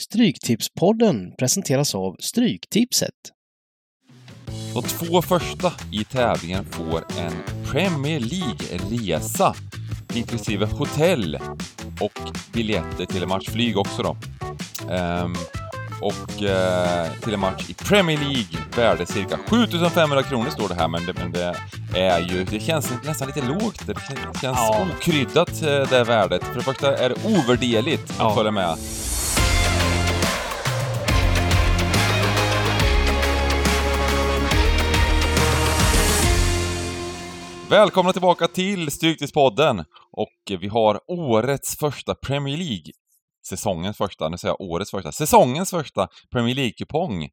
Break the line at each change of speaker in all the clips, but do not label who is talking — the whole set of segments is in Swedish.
Stryktipspodden presenteras av Stryktipset.
De två första i tävlingen får en Premier League-resa inklusive hotell och biljetter till en match flyg också då. Ehm, och eh, till en match i Premier League värde cirka 7500 kronor står det här, men det, men det är ju, det känns nästan lite lågt. Det känns
Ja.
okryddat eh, det värdet. För det första är det ovärderligt
Ja.
att följa med. Välkomna tillbaka till Stryktipspodden! Och vi har årets första Premier League, säsongens första, nu säger jag årets första, säsongens första Premier League-kupong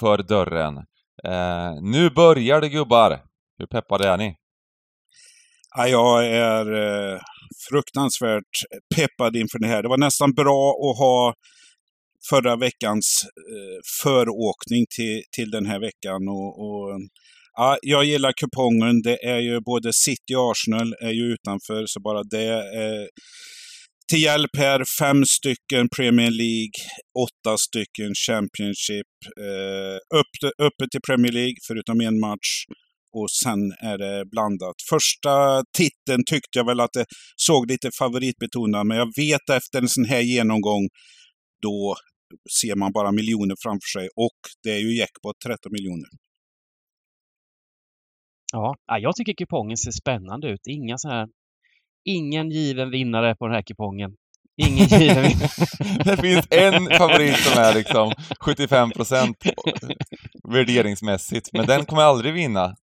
för dörren. Eh, nu börjar det gubbar! Hur peppade är ni?
Ja, jag är eh, fruktansvärt peppad inför det här. Det var nästan bra att ha förra veckans eh, föråkning till, till den här veckan. Och, och, ja, jag gillar kupongen. Det är ju både City och Arsenal är ju utanför, så bara det är till hjälp här. Fem stycken Premier League, åtta stycken Championship. Eh, upp, uppe till Premier League, förutom en match och sen är det blandat. Första titeln tyckte jag väl att det såg lite favoritbetonad, men jag vet efter en sån här genomgång, då ser man bara miljoner framför sig och det är ju jackpot 13 miljoner.
Ja, ja, jag tycker kupongen ser spännande ut. Inga så här, ingen given vinnare på den här kupongen. Ingen given.
Det finns en favorit som är liksom 75 procent värderingsmässigt, men den kommer aldrig vinna.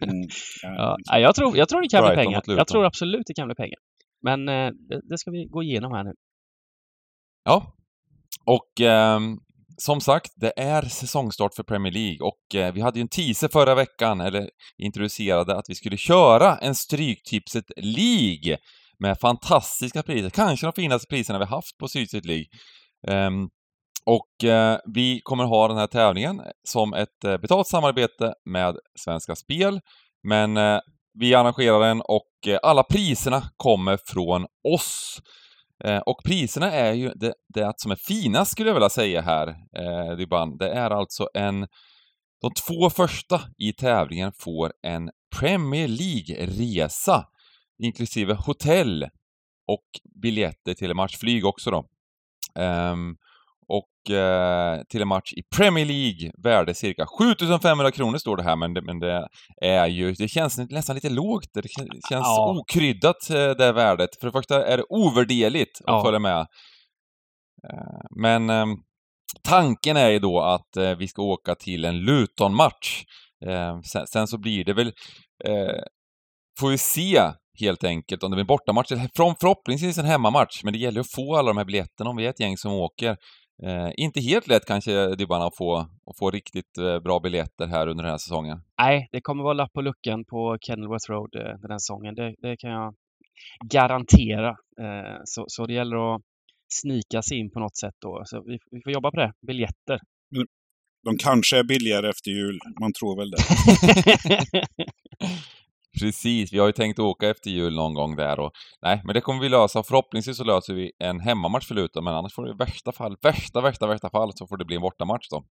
Mm.
Ja, ja, jag, tror, jag tror det kan bli pengar. Jag tror absolut det kan bli pengar. Men eh, det, det ska vi gå igenom här nu.
Ja, och ehm, som sagt, det är säsongstart för Premier League och eh, vi hade ju en teaser förra veckan, eller introducerade att vi skulle köra en Stryktipset League med fantastiska priser, kanske de finaste priserna vi haft på Stryktipset League. Ehm, och eh, vi kommer ha den här tävlingen som ett eh, betalt samarbete med Svenska Spel, men eh, vi arrangerar den och eh, alla priserna kommer från oss. Eh, och priserna är ju det, det som är finast skulle jag vilja säga här, eh, Ribban. Det är alltså en... De två första i tävlingen får en Premier League-resa, inklusive hotell och biljetter till en match flyg också då. Ehm, och eh, till en match i Premier League, värde cirka 7500 kronor står det här, men det, men det är ju, det känns nästan lite lågt. Det kän- känns
Ja.
okryddat eh, det värdet. För det första är det ovärderligt att
Ja.
följa med. Eh, Men ehm, tanken är ju då att eh, vi ska åka till en Luton-match. Eh, sen, sen så blir det väl, eh, får vi se helt enkelt om det blir en bortamatch från förhoppningsvis en hemmamatch. Men det gäller att få alla de här biljetterna om vi är ett gäng som åker. Eh, inte helt lätt kanske Dybban att få, att få riktigt eh, bra biljetter här under den här säsongen.
Nej, det kommer vara lapp på luckan på Kenilworth Road eh, den här säsongen. Det, det kan jag garantera. Eh, så, så det gäller att snika sig in på något sätt då. Så vi, vi får jobba på det. Biljetter.
De kanske är billigare efter jul, man tror väl det.
Precis, vi har ju tänkt åka efter jul någon gång där och nej, men det kommer vi lösa. Förhoppningsvis så löser vi en hemmamatch för Luton, men annars får det i värsta fall, värsta, värsta, värsta fall så får det bli en bortamatch då.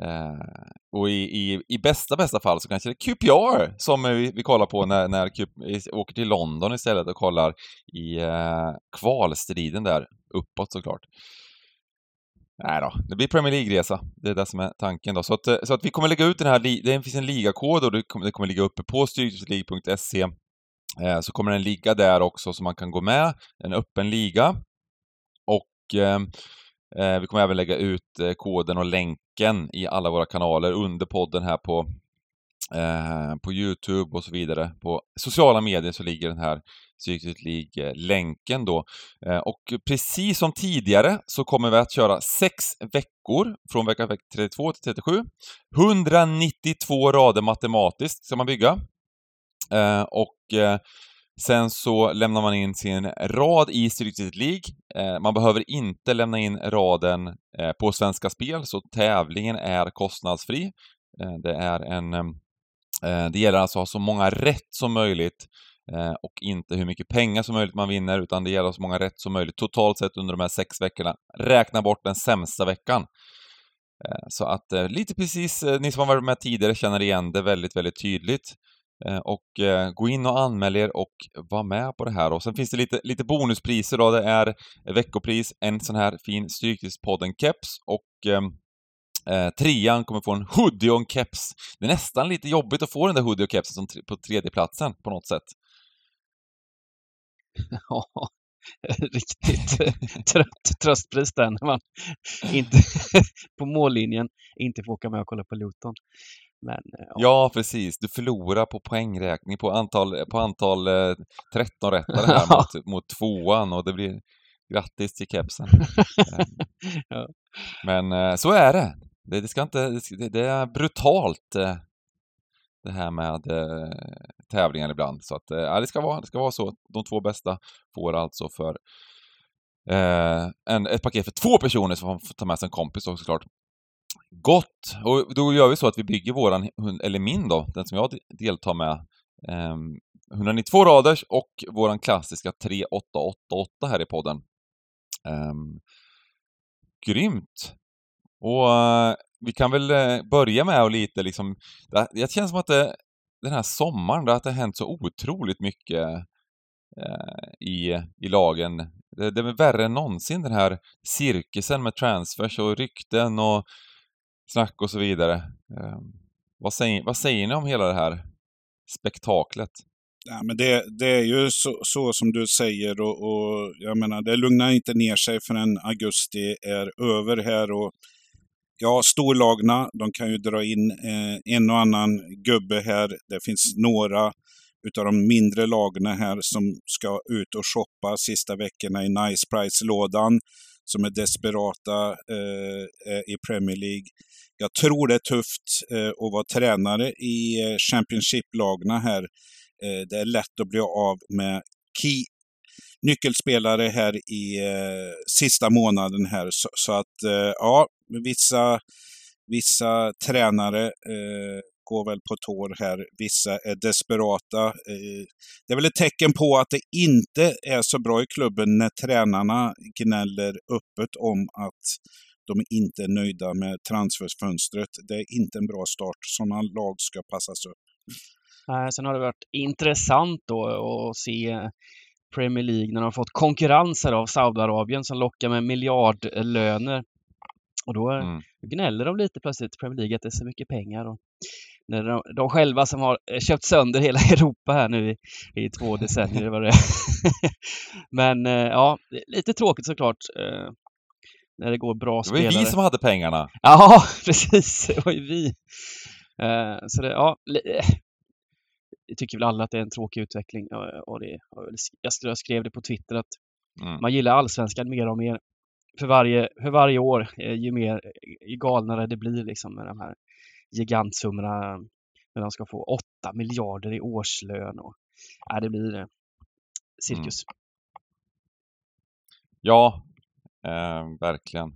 Eh, och i, i, i bästa, bästa fall så kanske det är QPR som vi, vi kollar på när, när Q, åker till London istället och kollar i eh, kvalstriden där, uppåt såklart. Nej då, det blir Premier League-resa. Det är det som är tanken då. Så att, eh, så att vi kommer lägga ut den här, det finns en ligakod och det kommer, det kommer ligga uppe på stryktipsleague.se. Eh, så kommer den ligga där också så man kan gå med, en öppen liga. Och eh, eh vi kommer även lägga ut eh, koden och länken i alla våra kanaler under podden här på eh, på Youtube och så vidare. På sociala medier så ligger den här Stryktipset League-länken då. Eh, och precis som tidigare så kommer vi att köra sex veckor från vecka 32 till 37. 192 rader matematiskt ska man bygga. Eh, och eh, sen så lämnar man in sin rad i Stryktipset League. Eh, man behöver inte lämna in raden eh, på Svenska Spel, så tävlingen är kostnadsfri. Eh, det är en... Eh, det gäller alltså att ha så många rätt som möjligt eh, och inte hur mycket pengar som möjligt man vinner, utan det gäller så många rätt som möjligt totalt sett under de här sex veckorna. Räkna bort den sämsta veckan. Eh, så att lite precis, ni som har varit med tidigare känner igen det väldigt, väldigt tydligt. Och gå in och anmäl er och var med på det här. Och sen finns det lite, lite bonuspriser då. Det är veckopris, en sån här fin Stryktipspodden-keps och ehm, Eh, trean kommer få en hoodie och en keps. Det är nästan lite jobbigt att få den där hoodie och kepsen som på tredjeplatsen på något sätt.
Ja, riktigt trött tröstpris där när man inte på mållinjen inte får åka med och kolla på Luton. Men, eh, ja.
Ja, precis. Du förlorar på poängräkning på antal, på antal eh, 13 rättare här mot, mot tvåan och det blir grattis till kepsen. Eh,
Ja.
Men eh, så är det. Det, det ska inte, det, det, är brutalt eh, det här med eh, tävlingar ibland. Så att, eh, ja, det ska vara, det ska vara så. De två bästa får alltså för eh, en, ett paket för två personer som får ta med sig en kompis också såklart. Gott! Och då gör vi så att vi bygger våran, eller min då, den som jag deltar med, eh, 192 raders och våran klassiska 3888 här i podden. Eh, grymt! Och eh, vi kan väl eh, börja med att lite liksom, det, det känns som att det, den här sommaren, det, att det har hänt så otroligt mycket eh, i, i lagen. Det, det är värre än någonsin den här cirkusen med transfers och rykten och snack och så vidare. Ehm, vad, säger, vad säger ni om hela det här spektaklet?
Ja, men det, det är ju så, så som du säger och, och jag menar, det lugnar inte ner sig förrän augusti är över här. Och ja, storlagna, de kan ju dra in eh, en och annan gubbe här. Det finns några utav de mindre lagna här som ska ut och shoppa sista veckorna i Nice Price-lådan som är desperata eh, eh i Premier League. Jag tror det är tufft eh, att vara tränare i eh, Championship-lagna här. Eh, det är lätt att bli av med key nyckelspelare här i eh, sista månaden här. Så, så att eh, ja, vissa, vissa tränare eh, går väl på tår här. Vissa är desperata. Eh, det är väl ett tecken på att det inte är så bra i klubben när tränarna gnäller öppet om att de inte är nöjda med transferfönstret. Det är inte en bra start. Sådana lag ska passas upp.
Sen har det varit intressant då att se Premier League när de har fått konkurrenser av Saudiarabien som lockar med miljardlöner. Och då
Mm.
gnäller de lite plötsligt, Premier League, att det är så mycket pengar. Och när de, de själva som har eh, köpt sönder hela Europa här nu i, i två decennier, vad det. Men eh, ja, lite tråkigt såklart. eh, När det går bra
Det var ju
spelare.
vi som hade pengarna.
Ja, precis. Det var ju vi. Så det, ja, tycker väl alla att det är en tråkig utveckling. och- det, jag skrev- det på Twitter att
Mm.
man gillar allsvenskan mer och mer för varje, för varje år, eh, ju mer ju galnare det blir liksom med de här gigantsummorna när de ska få 8 miljarder i årslön. Och, ja, det blir eh, cirkus.
Ja, eh, verkligen.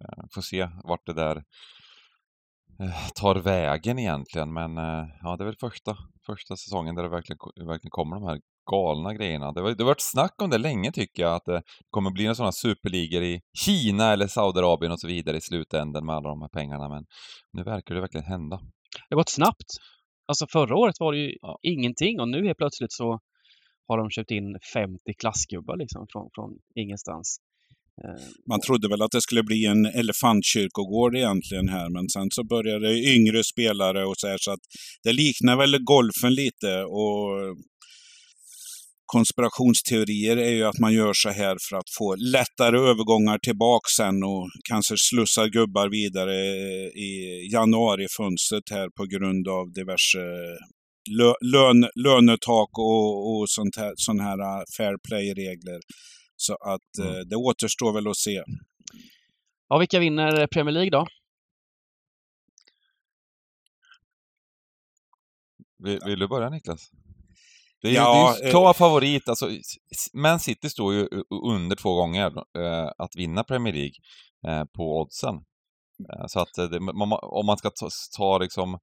Eh, får se vart det där eh, tar vägen egentligen, men eh, ja, det är väl första, första säsongen där det verkligen, verkligen kommer de här galna grejerna. Det, var, det har varit snack om det länge tycker jag, att det kommer bli några sådana superligor i Kina eller Saudiarabien och så vidare i slutändan med alla de här pengarna, men nu verkar det verkligen hända.
Det har gått snabbt. Alltså förra året var det ju
Ja.
ingenting och nu helt plötsligt så har de köpt in 50 klassgubbar liksom från, från ingenstans. Eh,
man trodde väl att det skulle bli en elefantkyrkogård egentligen här, men sen så började yngre spelare och så här, så att det liknar väl golfen lite och konspirationsteorier är ju att man gör så här för att få lättare övergångar tillbaks sen och kanske slussa gubbar vidare eh, i januarifönstret här på grund av diverse lö, lön, lönetak och, och sånt här, sån här eh, fair play-regler. Så att
Mm.
eh, det återstår väl att se.
Ja, vilka vinner Premier League då?
Vill, vill du börja Niklas? Det är,
Ja,
ju, det är ju
eh,
klar favorit, alltså Man City står ju under två gånger eh, att vinna Premier League eh, på oddsen. Eh, så att eh, det, man, om man ska ta, ta liksom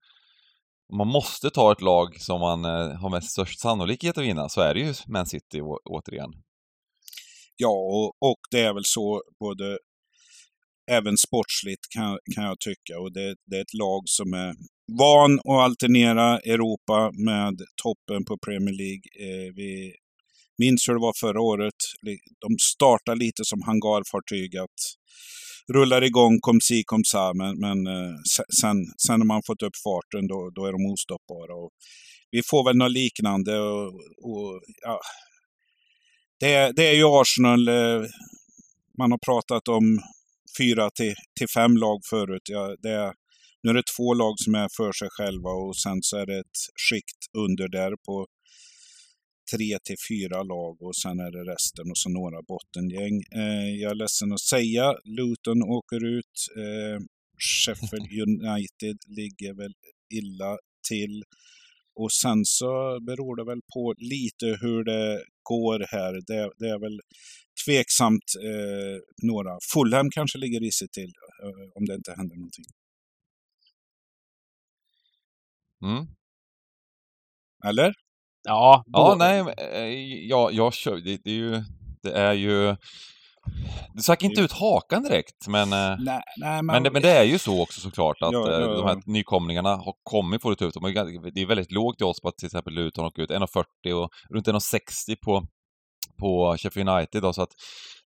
om man måste ta ett lag som man eh, har mest störst sannolikhet att vinna så är det ju Man City å, återigen.
Ja, och, och det är väl så både även sportsligt kan, kan jag tycka. Och det, det är ett lag som är van att alternera Europa med toppen på Premier League. Eh, vi minns hur det var förra året. De startar lite som hangarfartyg. Att rullar igång, kom si, kom sa, men, men eh, sen, sen när man fått upp farten då, då är de ostoppbara. Och vi får väl något liknande. Och, och ja det, det är ju Arsenal. Eh, man har pratat om fyra till, till fem lag förut. Ja, det är, nu är det två lag som är för sig själva och sen så är det ett skikt under där på tre till fyra lag och sen är det resten och så några bottengäng. Eh, jag är ledsen att säga, Luton åker ut. Eh, Sheffield United ligger väl illa till. Och sen så beror det väl på lite hur det går här. Det, det är väl tveksamt eh, några. Fulham kanske ligger risigt till eh, om det inte händer någonting.
Mm.
Eller?
Ja,
ja nej, eh, ja, jag kör, det, det är ju, det är ju du stack inte ut hakan direkt, men, eh,
nej, nej,
men, men, det, men, det, är ju så också såklart att ja, ja, ja. de här nykomlingarna har kommit få det tufft. Det är väldigt lågt i oss på att till exempel Luton åker ut 1,40 och runt 1,60 på, på Sheffield United. Då, så att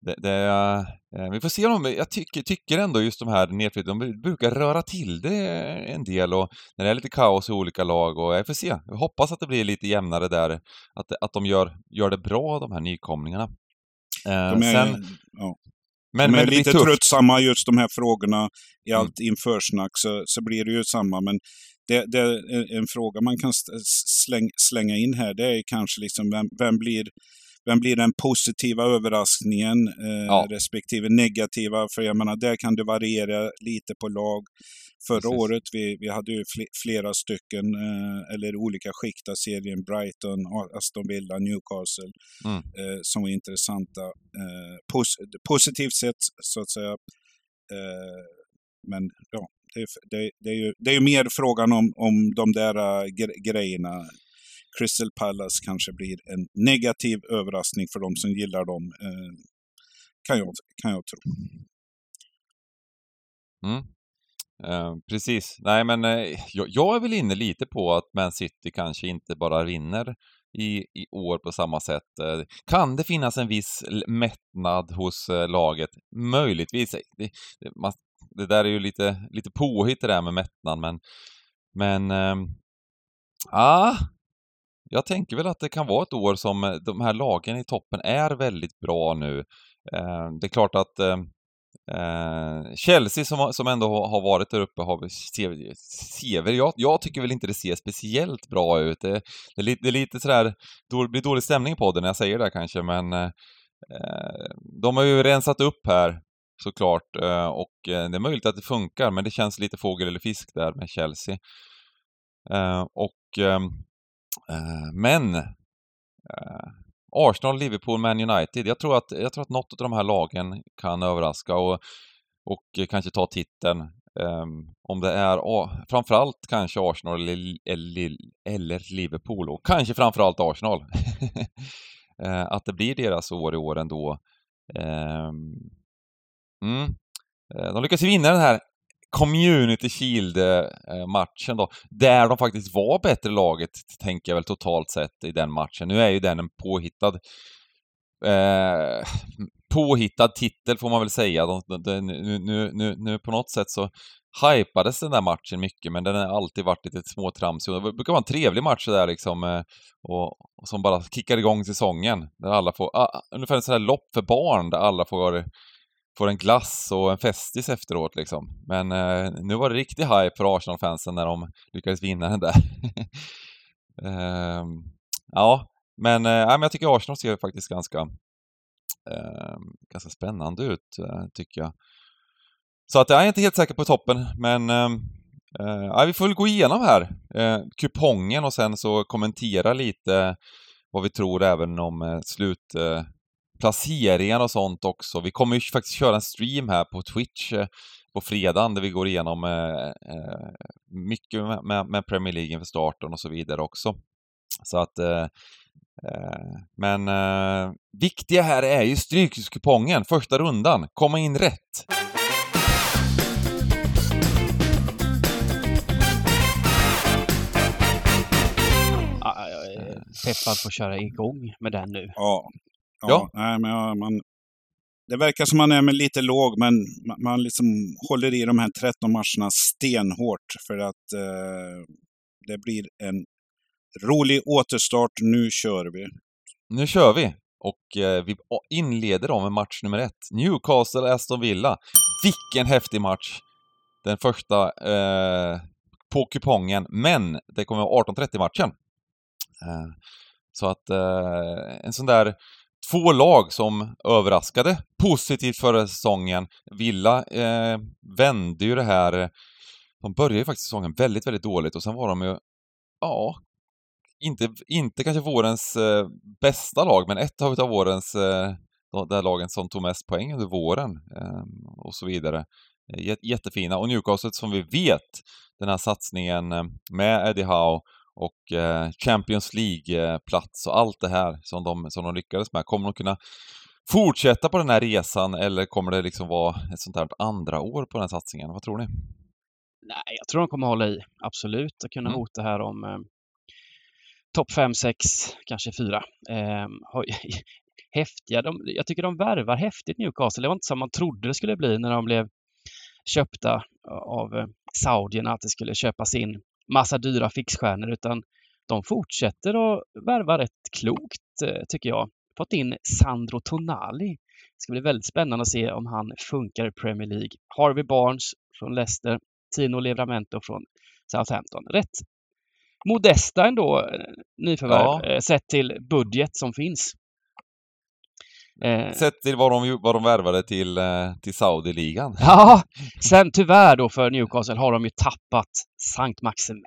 det, det, eh, vi får se om jag tycker, tycker ändå just de här nedflyttningarna, de brukar röra till det en del och när det är lite kaos i olika lag och jag får se. Jag hoppas att det blir lite jämnare där, att, att de gör, gör det bra de här nykomlingarna.
Eh, de är, Sen, ja. Men, de är men lite tröttsamma just de här frågorna i mm. allt mm. införsnack så, så blir det ju samma. Men det, det är en fråga man kan släng, slänga in här, det är kanske liksom vem, vem blir vem blir den positiva överraskningen eh, ja. respektive negativa? För jag menar, där kan det variera lite på lag. Förra Precis. året vi, vi hade ju flera stycken, eh, eller olika skikt av serien, Brighton, Aston Villa, Newcastle, mm. eh, som var intressanta. Eh, pos positivt sett, så att säga. Eh, men ja, det, det, det, är ju, det är ju mer frågan om, om de där uh, grejerna. Crystal Palace kanske blir en negativ överraskning för de som gillar dem, eh, kan, jag, kan jag tro.
Mm. Eh, precis. Nej, men eh, jag, jag, är väl inne lite på att Man City kanske inte bara vinner i, i år på samma sätt. Eh, kan det finnas en viss mättnad hos eh, laget? Möjligtvis. Eh, det, det, man, det, där är ju lite, lite påhitt det där med mättnad, men men ehm, ah, jag tänker väl att det kan vara ett år som eh, de här lagen i toppen är väldigt bra nu. Eh, det är klart att eh, eh Chelsea som, som ändå har varit där uppe har ser, ser jag, jag tycker väl inte det ser speciellt bra ut. Det, det, är, lite, det är lite sådär, det blir dålig stämning på det när jag säger det kanske men eh, eh de har ju rensat upp här såklart och det är möjligt att det funkar men det känns lite fågel eller fisk där med Chelsea. Och Eh, Eh, men eh, Arsenal, Liverpool, Man United. Jag tror att, jag tror att något av de här lagen kan överraska och, och kanske ta titeln. Um, om det är oh, framförallt kanske Arsenal eller, eller, eller Liverpool och kanske framförallt Arsenal. uh, att det blir deras år i år ändå. Um, mm. Eh, de lyckas vinna den här Community Shield-matchen eh, eh, då, där de faktiskt var bättre laget, tänker jag väl totalt sett i den matchen. Nu är ju den en påhittad eh, påhittad titel får man väl säga. De, de, nu, nu, nu, nu på något sätt så hypades den där matchen mycket, men den har alltid varit lite småtramsig. Det brukar vara en trevlig match där liksom, eh, och, och som bara kickar igång säsongen. Där alla får, ah, ah ungefär en sån här lopp för barn, där alla får får en glass och en festis efteråt liksom. Men eh, nu var det riktig hype för Arsenal-fansen när de lyckades vinna den där. eh, ja, men, eh, men jag tycker Arsenal ser faktiskt ganska, eh, ganska spännande ut, eh, tycker jag. Så att jag är inte helt säker på toppen, men ehm, eh, vi får väl gå igenom här eh, kupongen och sen så kommentera lite vad vi tror även om eh, slut eh, placeringar och sånt också. Vi kommer ju faktiskt köra en stream här på Twitch eh, på fredagen där vi går igenom eh, eh, mycket med, med, Premier League inför starten och så vidare också. Så att men eh, viktiga här är ju Strykhuskupongen, första rundan, komma in rätt.
peppad på att köra igång med den nu.
Ja. Ja, ja. Nej, men ja, man, det verkar som man är med lite låg, men man, man liksom håller i de här 13 matcherna stenhårt för att eh, det blir en rolig återstart. Nu kör vi.
Nu kör vi! Och eh, vi inleder då med match nummer ett. Newcastle-Aston Villa. Vilken häftig match! Den första eh, på kupongen, men det kommer vara 18.30-matchen. Eh, så att eh, en sån där två lag som överraskade positivt förra säsongen. Villa eh, vände ju det här. Eh, de började ju faktiskt säsongen väldigt, väldigt dåligt och sen var de ju, ja, inte, inte kanske vårens eh, bästa lag, men ett av vårens, eh, de lagen som tog mest poäng under våren eh, och så vidare. Jättefina. Och Newcastle som vi vet, den här satsningen eh, med Eddie Howe och eh, Champions League-plats och allt det här som de, som de lyckades med. Kommer de kunna fortsätta på den här resan eller kommer det liksom vara ett sånt här andra år på den här satsningen? Vad tror ni?
Nej, jag tror de kommer hålla i, absolut, och kunna mm. hota här om eh, topp 5, 6, kanske 4. Eh, häftiga, de, jag tycker de värvar häftigt Newcastle. Det var inte som man trodde det skulle bli när de blev köpta av eh, saudierna, att det skulle köpas in massa dyra fixstjärnor utan de fortsätter att värva rätt klokt eh, tycker jag. Fått in Sandro Tonali. Det ska bli väldigt spännande att se om han funkar i Premier League. Harvey Barnes från Leicester, Tino Livramento från Southampton. Rätt modesta ändå eh, nyförvärv ja. Eh, sett till budget som finns.
Sett till vad de, vad de värvade till, till Saudi-ligan.
Ja, sen tyvärr då för Newcastle har de ju tappat Sankt Maxime.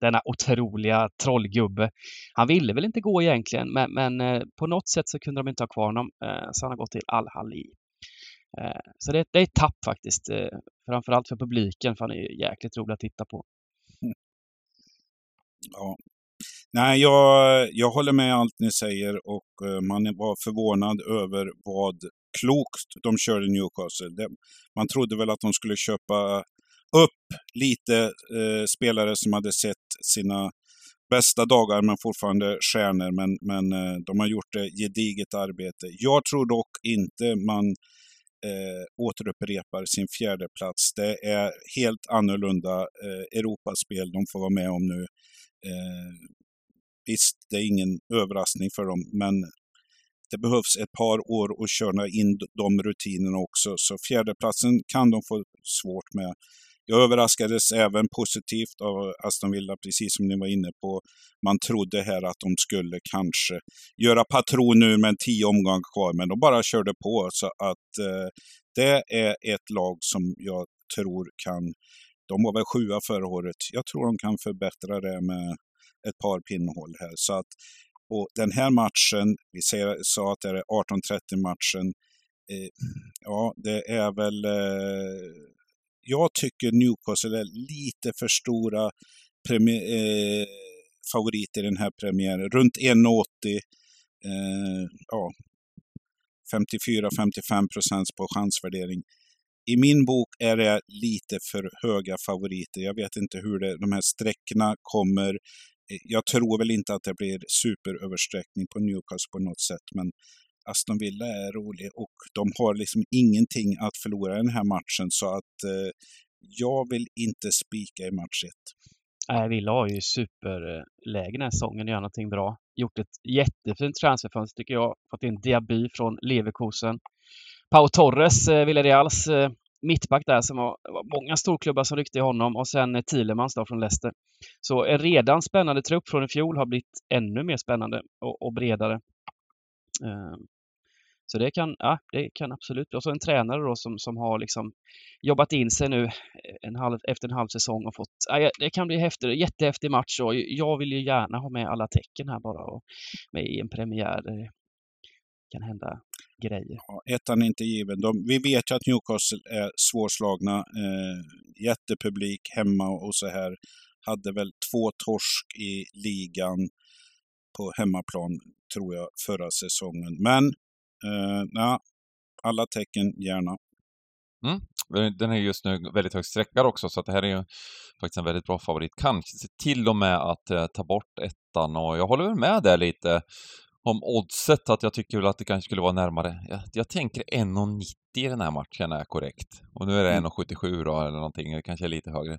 Denna otroliga trollgubbe. Han ville väl inte gå egentligen, men, men eh, på något sätt så kunde de inte ha kvar honom, eh, så han har gått till Al-Hali. Eh, så det, det, är ett tapp faktiskt, framförallt för publiken, för han är jäkligt rolig att titta på.
Ja, Nej, jag, jag håller med allt ni säger och eh, man var förvånad över vad klokt de körde Newcastle. Man trodde väl att de skulle köpa upp lite eh, spelare som hade sett sina bästa dagar men fortfarande stjärnor. Men, men eh, de har gjort ett gediget arbete. Jag tror dock inte man eh, återupprepar sin fjärde plats. Det är helt annorlunda eh, Europaspel de får vara med om nu. Eh, visst, det är ingen överraskning för dem, men det behövs ett par år att köra in de rutinerna också. Så fjärdeplatsen kan de få svårt med. Jag överraskades även positivt av Aston Villa, precis som ni var inne på. Man trodde här att de skulle kanske göra patron nu med tio omgångar kvar, men de bara körde på. Så att eh, det är ett lag som jag tror kan... De var väl sjua förra året. Jag tror de kan förbättra det med ett par pinnhål här. Så att, och den här matchen, vi ser, sa att det är 18.30 matchen, eh, ja, det är väl eh, jag tycker Newcastle är lite för stora eh, favoriter i den här premiären. Runt 1,80. Eh, ja, 54-55 procents på chansvärdering. I min bok är det lite för höga favoriter. Jag vet inte hur det, de här sträckorna kommer. Jag tror väl inte att det blir superöversträckning på Newcastle på något sätt, men Aston Villa är rolig och de har liksom ingenting att förlora i den här matchen så att eh, jag vill inte spika i match 1.
Nej, Villa har ju superläge den här säsongen att göra någonting bra. Gjort ett jättefint transferfönster tycker jag. Fått in Diaby från Leverkusen. Pau Torres, eh, Villareals eh, mittback där som var, var många storklubbar som ryckte i honom och sen Thielemans då från Leicester. Så en redan spännande trupp från i fjol har blivit ännu mer spännande och, och bredare. Ehm, så det kan, ja, det kan absolut bli. Och så en tränare då som, som har liksom jobbat in sig nu en halv, efter en halv säsong och fått, ja, det kan bli häftigt, jättehäftig match och jag vill ju gärna ha med alla tecken här bara och med i en premiär. Det kan hända grejer.
Ja, ettan är inte given. De, vi vet ju att Newcastle är svårslagna. Eh, jättepublik hemma och så här. Hade väl två torsk i ligan på hemmaplan, tror jag, förra säsongen. Men, eh, na, alla tecken gärna.
Den är just nu väldigt högt sträckad också, så att det här är ju faktiskt en väldigt bra favorit. Kanske till och med att eh, ta bort ettan och jag håller väl med där lite om oddset, att jag tycker väl att det kanske skulle vara närmare. Jag, jag tänker 1,90 i den här matchen är korrekt. Och nu är det
Mm.
1,77 då eller någonting, det kanske är lite högre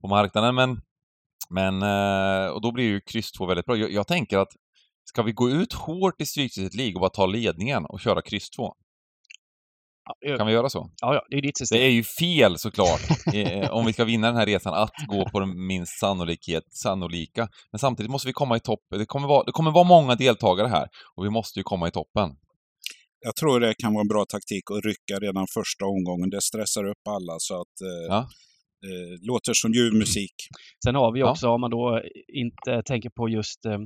på marknaden, men men, eh, och då blir ju kryss 2 väldigt bra. Jag, jag tänker att ska vi gå ut hårt i Stryktipset League och bara ta ledningen och köra kryss 2?
Ja,
Kan vi göra så?
ja, ja, det är ditt system.
Det är ju fel såklart, eh, om vi ska vinna den här resan, att gå på den minst sannolikhet, sannolika. Men samtidigt måste vi komma i topp. Det kommer, vara, det kommer vara många deltagare här och vi måste ju komma i toppen.
Jag tror det kan vara en bra taktik att rycka redan första omgången. Det stressar upp alla så att eh,
Ja.
eh, låter som ljuv musik.
Sen har vi
Ja.
också, om man då inte tänker på just eh,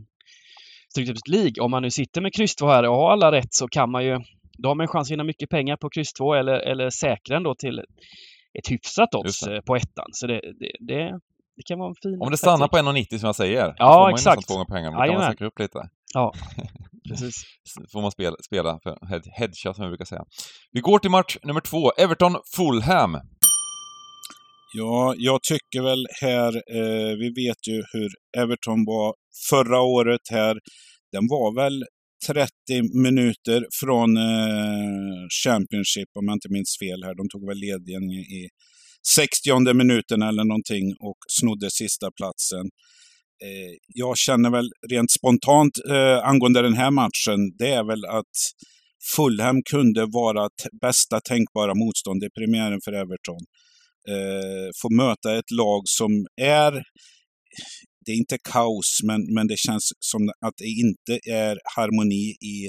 Stryktipset League, om man nu sitter med kryss 2 här och har alla rätt så kan man ju, då har man en chans att vinna mycket pengar på kryss 2 eller, eller säkra ändå till ett hyfsat odds eh, på ettan. Så det, det, det, det kan vara en fin
Om det stannar på 1,90 som jag säger,
Ja,
då får man
exakt.
nästan två gånger pengarna. Då kan man säkra upp lite.
Ja, precis.
Får man spela, spela för head, som vi brukar säga. Vi går till match nummer två, Everton-Fulham.
Ja, jag tycker väl här, eh, vi vet ju hur Everton var förra året här. Den var väl 30 minuter från eh, Championship, om jag inte minns fel här. De tog väl ledningen i 60 minuten eller någonting och snodde sista platsen. Eh, jag känner väl rent spontant eh, angående den här matchen, det är väl att Fulham kunde vara bästa tänkbara motstånd i premiären för Everton eh, få möta ett lag som är, det är inte kaos, men, men det känns som att det inte är harmoni i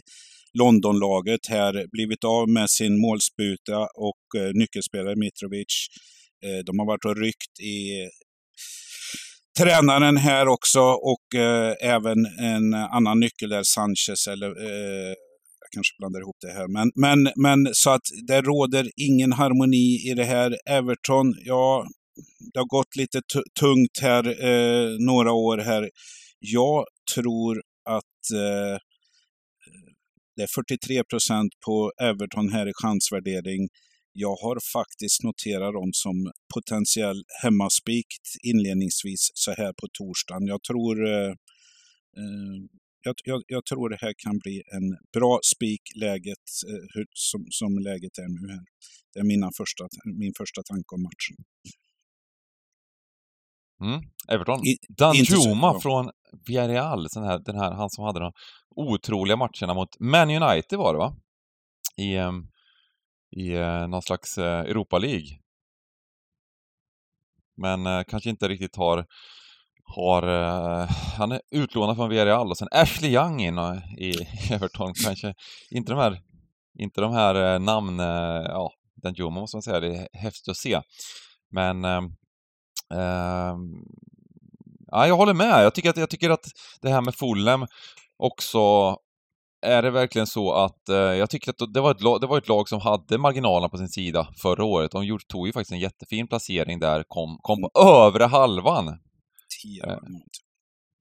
Londonlaget här. Blivit av med sin målsputa och eh, nyckelspelare Mitrovic. Eh, de har varit och ryckt i tränaren här också och eh, även en annan nyckel där, Sanchez eller eh, jag kanske blandar ihop det här. Men, men, men så att det råder ingen harmoni i det här. Everton, ja, det har gått lite tungt här eh, några år här. Jag tror att eh, det är 43 procent på Everton här i chansvärdering. Jag har faktiskt noterat dem som potentiell hemmaspik inledningsvis så här på torsdagen. Jag tror eh, eh, jag, jag, jag tror det här kan bli en bra spik läget eh, hur, som, som läget är nu här. Det är mina första, min första tanke om matchen.
Mm. Everton.
I-
Danjuma från Villarreal, den här, den här, han som hade de otroliga matcherna mot Man United var det va? I, ehm, i eh, någon slags eh, Europa League. Men eh, kanske inte riktigt har, har eh, han är utlånad från Villarreal och sen Ashley Young in och, i Everton. Kanske inte de här, inte de här eh, namn, ja, Danjuma måste man säga, det är häftigt att se. Men ehm, ja, jag håller med. Jag tycker, att, jag tycker att det här med Fulham också är det verkligen så att eh, jag tycker att det var, ett lag, det var ett lag som hade marginalerna på sin sida förra året. De gjorde, tog ju faktiskt en jättefin placering där, kom, kom på övre halvan. Eh,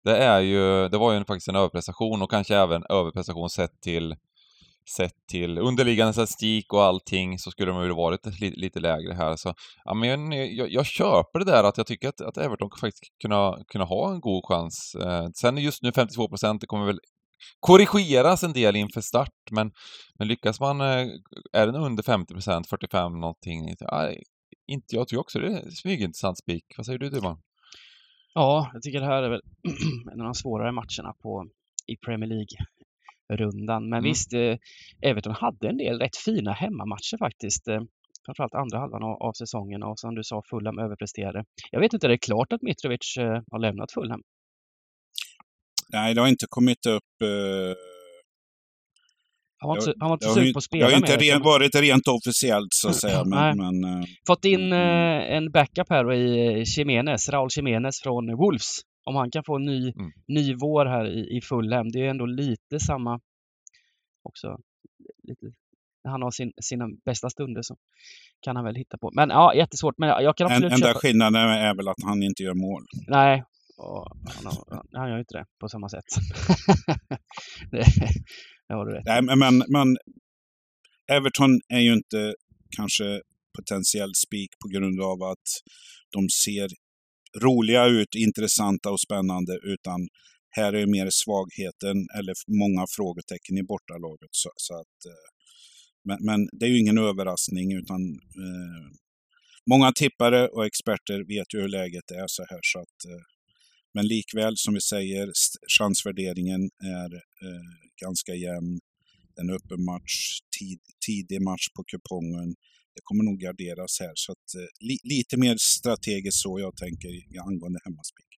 Det, är ju, det var ju en- faktiskt en överprestation och kanske även överprestation sett till sett till underliggande statistik och allting så skulle de ju varit lite, lite lägre här. Så, ja, men jag, jag köper det där att jag tycker att, att Everton faktiskt kunna, kunna ha en god chans. Eh, sen just nu 52 procent, det kommer väl korrigeras en del inför start, men, men lyckas man, eh, är den under 50 procent, 45 någonting, ja, inte, jag tror också det är smygintressant spik. Vad säger du Dumman?
Ja, jag tycker det här är väl en av de svårare matcherna på, i Premier League. League-rundan. Men
Mm.
visst, eh, Everton hade en del rätt fina hemmamatcher faktiskt. Eh, framförallt andra halvan av, av säsongen och som du sa, Fulham överpresterade. Jag vet inte, är det klart att Mitrovic eh, har lämnat Fulham?
Nej, det har inte kommit upp. Eh,
Han var inte, han var inte sugen på att
det har
spela
inte ren, varit rent officiellt så att säga. Men, men,
Fått in
Mm.
eh, en backup här i Jimenez, Raúl Jimenez från Wolves. Om han kan få en ny,
Mm.
ny vår här i, i Fulham. Det är ändå lite samma också. Lite när han har sin, sina bästa stunder så kan han väl hitta på. Men ja, jättesvårt. Men jag kan
En,
absolut
enda
köpa...
skillnaden är väl att han inte gör mål.
Nej, och han, har, han gör ju inte det på samma sätt. det, det har du rätt.
Nej, men, men, men Everton är ju inte kanske potentiell spik på grund av att de ser roliga ut, intressanta och spännande, utan här är mer svagheten eller många frågetecken i bortalaget. Så, så att, eh, men, men det är ju ingen överraskning, utan eh, många tippare och experter vet ju hur läget är så här. Så att, eh, men likväl, som vi säger, chansvärderingen är eh, ganska jämn. En öppen match, tid, tidig match på kupongen. Det kommer nog garderas här. Så att, eh, li, lite mer strategiskt så jag tänker angående hemmaspik.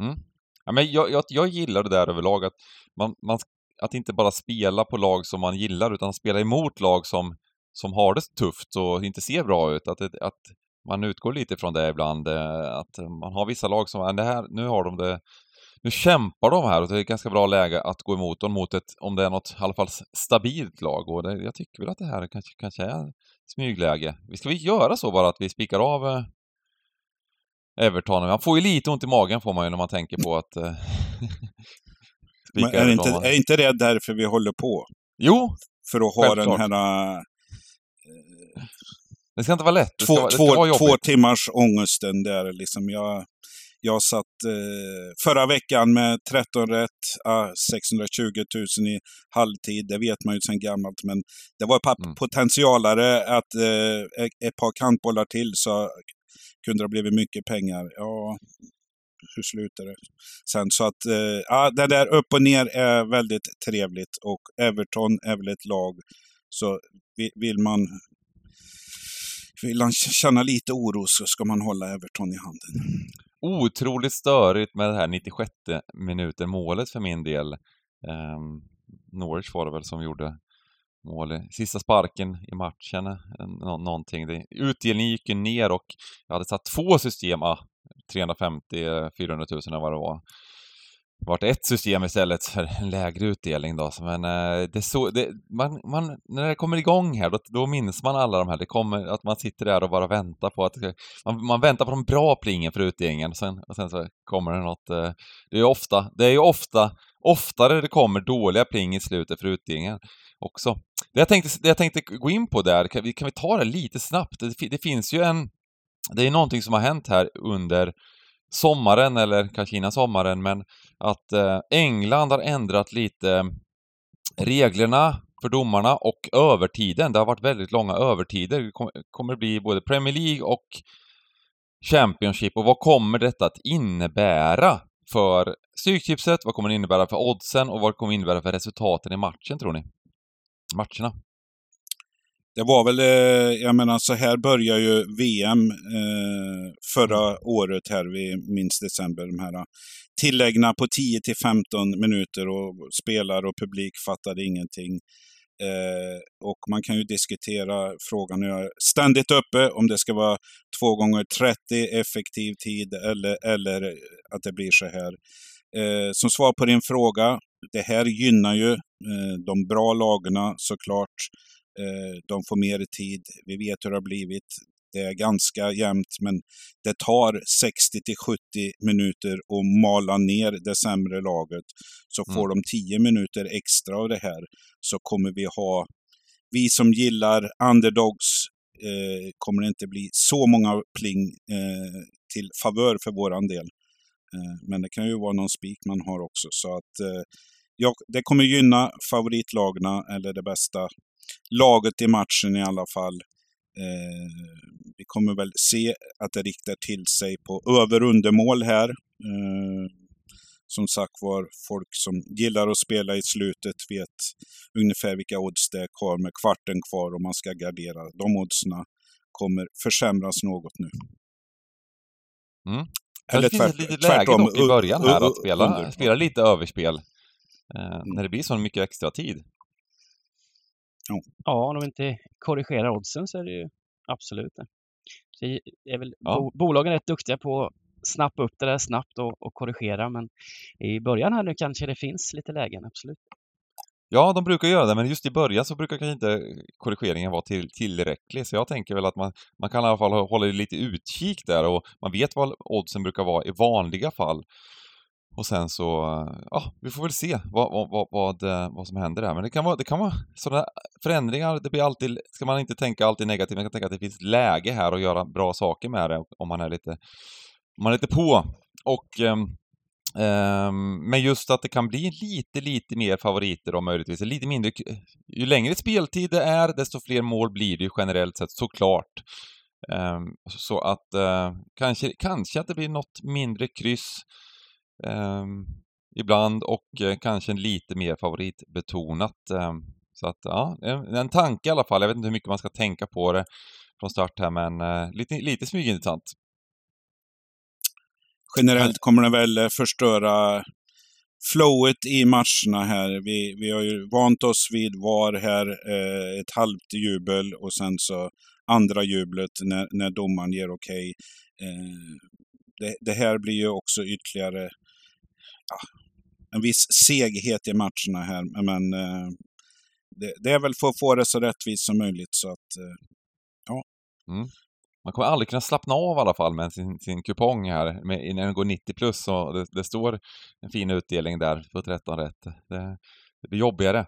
Mm.
Ja, men jag, jag, jag gillar det där överlag, att, man, man, att inte bara spela på lag som man gillar, utan spela emot lag som, som har det tufft och inte ser bra ut. Att, att man utgår lite från det ibland, eh, att man har vissa lag som, ah, det här, nu har de det, nu kämpar de här och det är ett ganska bra läge att gå emot dem mot ett, om det är något i alla fall stabilt lag. Och det, jag tycker väl att det här kanske, kanske är smygläge. Vi ska vi göra så bara att vi spikar av eh, Everton. Man får ju lite ont i magen får man ju när man tänker på att eh, spika
Men är, inte, är inte det därför vi håller på?
Jo,
För att ha
Självklart.
den här eh,
det ska inte vara lätt. Det
två,
ska, vara- det ska vara jobbigt.
två timmars ångesten där. Liksom jag, jag satt eh, förra veckan med 13 rätt, ah, 620 000 i halvtid. Det vet man ju sedan gammalt. Men det var
Mm.
potentialare att eh, ett- ett par kantbollar till så kunde det ha blivit mycket pengar. Ja, hur slutar det sen? Så att eh, ja, det där upp och ner är väldigt trevligt och Everton är väl ett lag så vi- vill man vill man känna lite oro så ska man hålla Everton i handen.
Otroligt störigt med det här 96 minuter-målet för min del. Eh, Norwich var det väl som gjorde mål i sista sparken i matchen. eh, Nå någonting. Det, utdelningen gick ju ner och jag hade satt två system, ah, 350 400 000 eller vad det var. Det vart ett system istället för en lägre utdelning då. Men eh, det så, det, man, man, när det kommer igång här, då, då minns man alla de här. Det kommer att man sitter där och bara väntar på att man, man väntar på de bra plingen för utdelningen och sen, och sen så kommer det något. Eh, det är ju ofta, det är ju ofta, oftare det kommer dåliga pling i slutet för utdelningen också. Det jag tänkte, det jag tänkte gå in på där, kan vi, kan vi ta det lite snabbt? Det, det finns ju en, det är någonting som har hänt här under sommaren, eller kanske innan sommaren, men att eh, England har ändrat lite eh, reglerna för domarna och övertiden. Det har varit väldigt långa övertider. Det kommer bli både Premier League och Championship. Och vad kommer detta att innebära för Stryktipset? Vad kommer det innebära för oddsen? Och vad kommer det innebära för resultaten i matchen, tror ni? Matcherna.
Det var väl, eh, jag menar så här börjar ju VM eh, förra året här, vi minns december, de här tilläggen på 10 till 15 minuter och spelare och publik fattade ingenting. Eh, och man kan ju diskutera frågan, jag är ständigt uppe, om det ska vara två gånger 30 effektiv tid eller, eller att det blir så här. Eh, som svar på din fråga, det här gynnar ju eh, de bra lagarna såklart. Eh, de får mer tid. Vi vet hur det har blivit. Det är ganska jämnt, men det tar 60 till 70 minuter att mala ner det sämre laget. Så får de 10 minuter extra av det här så kommer vi ha, vi som gillar underdogs, eh, kommer det inte bli så många pling eh, till favör för våran del. Eh, men det kan ju vara någon spik man har också. Så att eh, ja, det kommer gynna favoritlagna eller det bästa laget i matchen i alla fall. Eh, vi kommer väl se att det riktar till sig på över undermål här. Eh, som sagt var, folk som gillar att spela i slutet vet ungefär vilka odds det är kvar med kvarten kvar och man ska gardera. De oddsna kommer försämras något nu.
Mm.
Eller
det finns ett litet läge dock i början här att spela, spela lite överspel. Eh, när det blir så mycket extra tid.
Ja, om de inte korrigerar oddsen så är det ju absolut det. Så är väl
Ja.
bo, bolagen rätt duktiga på att snappa upp det där snabbt och, och korrigera, men i början här nu kanske det finns lite lägen, absolut.
Ja, de brukar göra det, men just i början så brukar kanske inte korrigeringen vara till, tillräcklig. Så jag tänker väl att man, man kan i alla fall hålla lite utkik där och man vet vad oddsen brukar vara i vanliga fall. Och sen så, ja, vi får väl se vad, vad, vad, eh, vad, som händer där. Men det kan vara, det kan vara sådana förändringar, det blir alltid, ska man inte tänka alltid negativt, man kan tänka att det finns läge här att göra bra saker med det om man är lite, om man är lite på. Och eh, men just att det kan bli lite, lite mer favoriter och möjligtvis lite mindre... Eh, ju längre speltid det är, desto fler mål blir det ju generellt sett, såklart. Eh, så att eh, kanske, kanske att det blir något mindre kryss Ehm, ibland och eh, kanske en lite mer favoritbetonat. Ehm, så att ja, en, en tanke i alla fall. Jag vet inte hur mycket man ska tänka på det från start här, men eh, lite, lite smygintressant.
Generellt kommer den väl eh, förstöra flowet i matcherna här. Vi, vi har ju vant oss vid VAR här, eh, ett halvt jubel och sen så andra jublet när, när domaren ger okej. Okay. Eh, det, det, här blir ju också ytterligare en viss seghet i matcherna här, men eh, det, det, är väl för att få det så rättvist som möjligt så att eh, ja.
Mm. Man kommer aldrig kunna slappna av i alla fall med sin, sin kupong här med, när den går 90 plus och det, det, står en fin utdelning där på 13 rätt. Det, det blir jobbigare.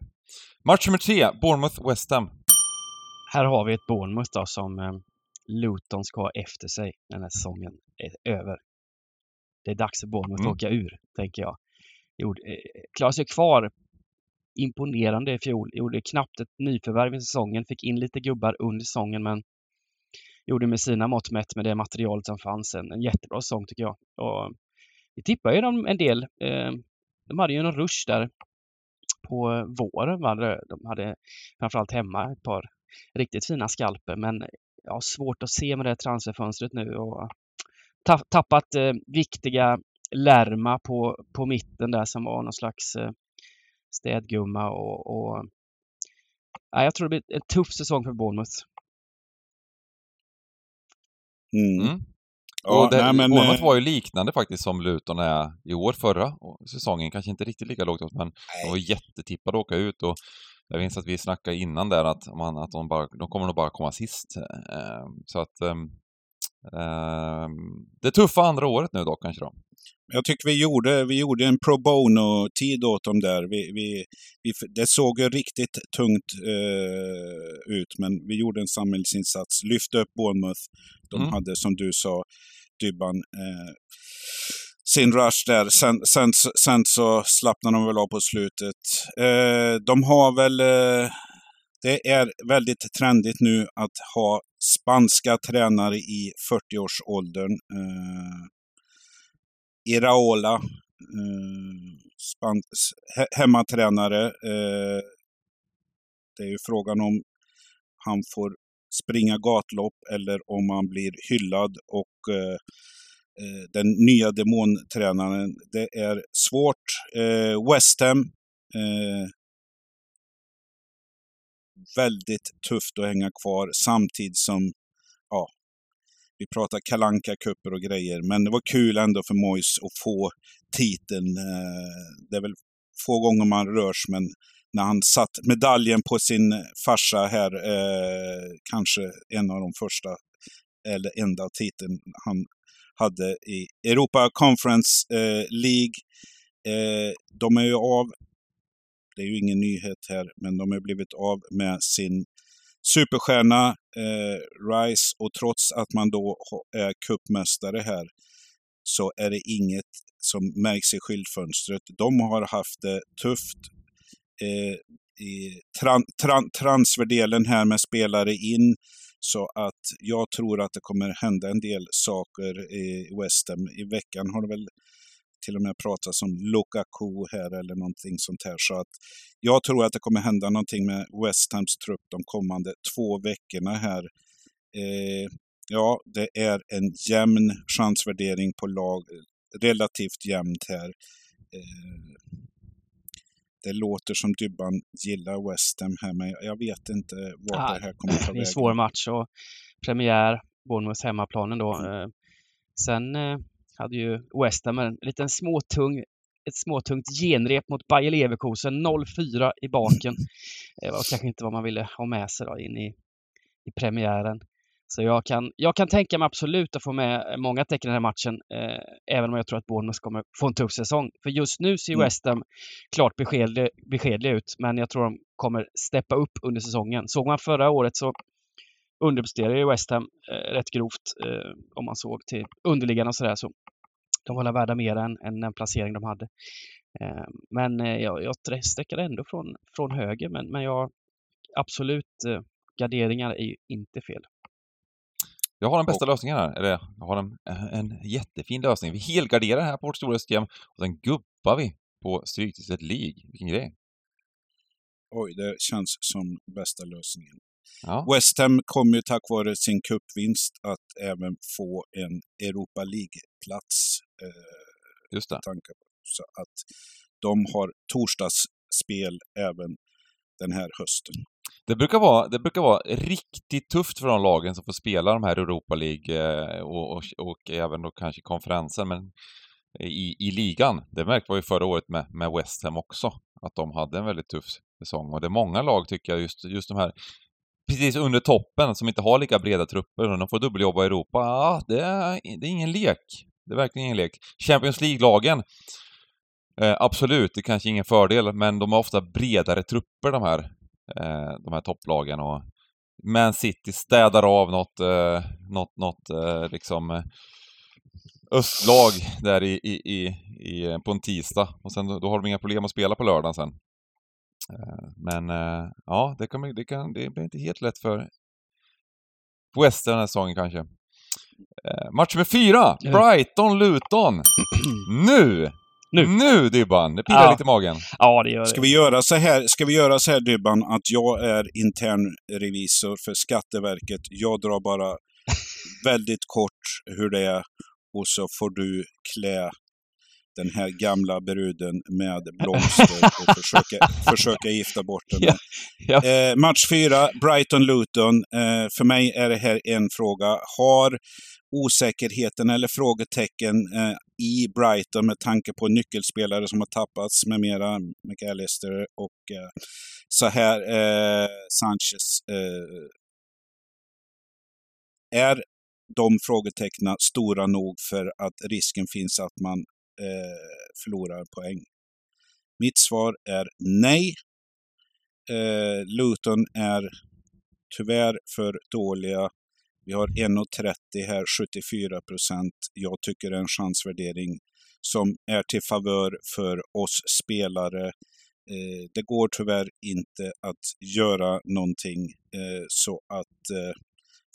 Match nummer tre, Bournemouth-West Ham.
Här har vi ett Bournemouth då som eh, Luton ska ha efter sig när den här säsongen är över. Det är dags för Bournemouth mm. att åka ur, tänker jag. Gjorde, eh, klarade sig kvar imponerande i fjol. Gjorde knappt ett nyförvärv i säsongen, fick in lite gubbar under säsongen men gjorde med sina mått mätt med det materialet som fanns en, en jättebra säsong tycker jag. Och vi tippar ju dem en del. Eh, de hade ju en rush där på våren. Va? De hade framförallt hemma ett par riktigt fina skalper men jag har svårt att se med det transferfönstret nu och tappat eh, viktiga Lärma på, på mitten där som var någon slags eh, städgumma och, och ja, jag tror det blir en tuff säsong för Bournemouth.
Mm. Mm. Ja, och det, nej, men, Bournemouth eh, var ju liknande faktiskt som Luton är i år, förra säsongen. Kanske inte riktigt lika lågt men nej. de var jättetippade att åka ut. Och jag minns att vi snackade innan där att, man, att de, bara, de kommer nog bara komma sist. Ehm, så att um, det tuffa andra året nu då kanske då.
Jag tycker vi gjorde, vi gjorde en pro bono-tid åt dem där. Vi, vi, vi, det såg ju riktigt tungt eh, ut, men vi gjorde en samhällsinsats. Lyfte upp Bournemouth. De mm. hade, som du sa, Dybban, eh, sin rush där. Sen, sen, sen så slappnade de väl av på slutet. Eh, de har väl... Det är väldigt trendigt nu att ha spanska tränare i 40-årsåldern. Eh, Iraola, eh, hemmatränare. Eh, det är ju frågan om han får springa gatlopp eller om han blir hyllad och eh, eh den nya demontränaren. Det är svårt. Eh, West Ham. Eh, väldigt tufft att hänga kvar samtidigt som ja, vi pratar kalanka kupper och grejer, men det var kul ändå för Mois att få titeln. Eh, det är väl få gånger man rörs, men när han satt medaljen på sin farsa här, eh, kanske en av de första eller enda titeln han hade i Europa Conference eh, League. Eh, de är ju av, det är ju ingen nyhet här, men de har blivit av med sin superstjärna eh, Rice och trots att man då är kuppmästare här så är det inget som märks i skyltfönstret. De har haft det tufft eh, i tran, tran, transferdelen här med spelare in. Så att jag tror att det kommer hända en del saker i West Ham. I veckan har det väl till och med pratas om Lukaku här eller någonting sånt här. Så att jag tror att det kommer hända någonting med West Hams trupp de kommande två veckorna här. Eh, ja, det är en jämn chansvärdering på lag, relativt jämnt här. Eh, det låter som Dybban gillar West Ham här, men jag vet inte ja, det här kommer ta vägen.
Det är en svår match och premiär, Bournemouths hemmaplanen då. Mm. Eh, sen eh, hade ju West Ham en liten småtung ett småtungt genrep mot Bayer Leverkusen, 0-4 i baken. Det var kanske inte vad man ville ha med sig då in i, i premiären. Så jag kan, jag kan tänka mig absolut att få med många tecken i den här matchen, eh, även om jag tror att Bournemouth kommer få en tuff säsong. För just nu ser
Mm.
West Ham klart beskedliga, beskedliga ut, men jag tror de kommer steppa upp under säsongen. Såg man förra året så underpresterade ju West Ham eh, rätt grovt eh, om man såg till underliggande och sådär. Så de var värda mer än, än den placering de hade. Eh, men eh, jag, jag sträcker ändå från, från höger, men, men jag absolut eh, garderingar är ju inte fel.
Jag har den bästa lösningen här. Eller jag har en, en jättefin lösning. Vi helgarderar här på vårt stora system och sen gubbar vi på Stryktipset League. Vilken grej!
Oj, det känns som bästa lösningen.
Ja.
West Ham kommer ju tack vare sin cupvinst att även få en Europa League-plats. Eh,
Just det.
tankar. Så att de har torsdagsspel även den här hösten.
Det brukar, vara, det brukar vara riktigt tufft för de lagen som får spela de här Europa League eh, och, och, och även då kanske konferensen, men i, i ligan. Det märkte vi ju förra året med, med West Ham också, att de hade en väldigt tuff säsong. Och det är många lag tycker jag, just, just de här precis under toppen som inte har lika breda trupper och de får dubbeljobba i Europa. Ja, det är, det är ingen lek. Det är verkligen ingen lek. Champions League-lagen, eh, absolut, det är kanske ingen fördel, men de har ofta bredare trupper de här eh, de här topplagen och Man City städar av något, eh, något, något eh, liksom eh, östlag där i, i, i, i, på en tisdag och sen då har de inga problem att spela på lördagen sen. Eh, men eh, ja, det, kommer, det, kan, det blir inte helt lätt för West den här säsongen kanske. Eh, match nummer fyra. Brighton-Luton. Nu!
Nu.
Nu Dybban! Det pirrar
Ja.
lite i magen.
Ja, det gör
Ska
det.
vi göra så här, ska vi göra så här Dybban, att jag är intern revisor för Skatteverket. Jag drar bara väldigt kort hur det är och så får du klä den här gamla bruden med blomster och försöka, försöka gifta bort den.
Ja, ja.
Eh, match fyra, Brighton-Luton. Eh, för mig är det här en fråga. Har osäkerheten eller frågetecken eh, i Brighton med tanke på nyckelspelare som har tappats med mera, McAllister och eh, så här eh, Sanchez. Eh, är de frågetecknen stora nog för att risken finns att man eh, förlorar poäng? Mitt svar är nej. Eh, Luton är tyvärr för dåliga. Vi har 1,30 här, 74 procent. Jag tycker det är en chansvärdering som är till favör för oss spelare. Eh, det går tyvärr inte att göra någonting eh, så att eh,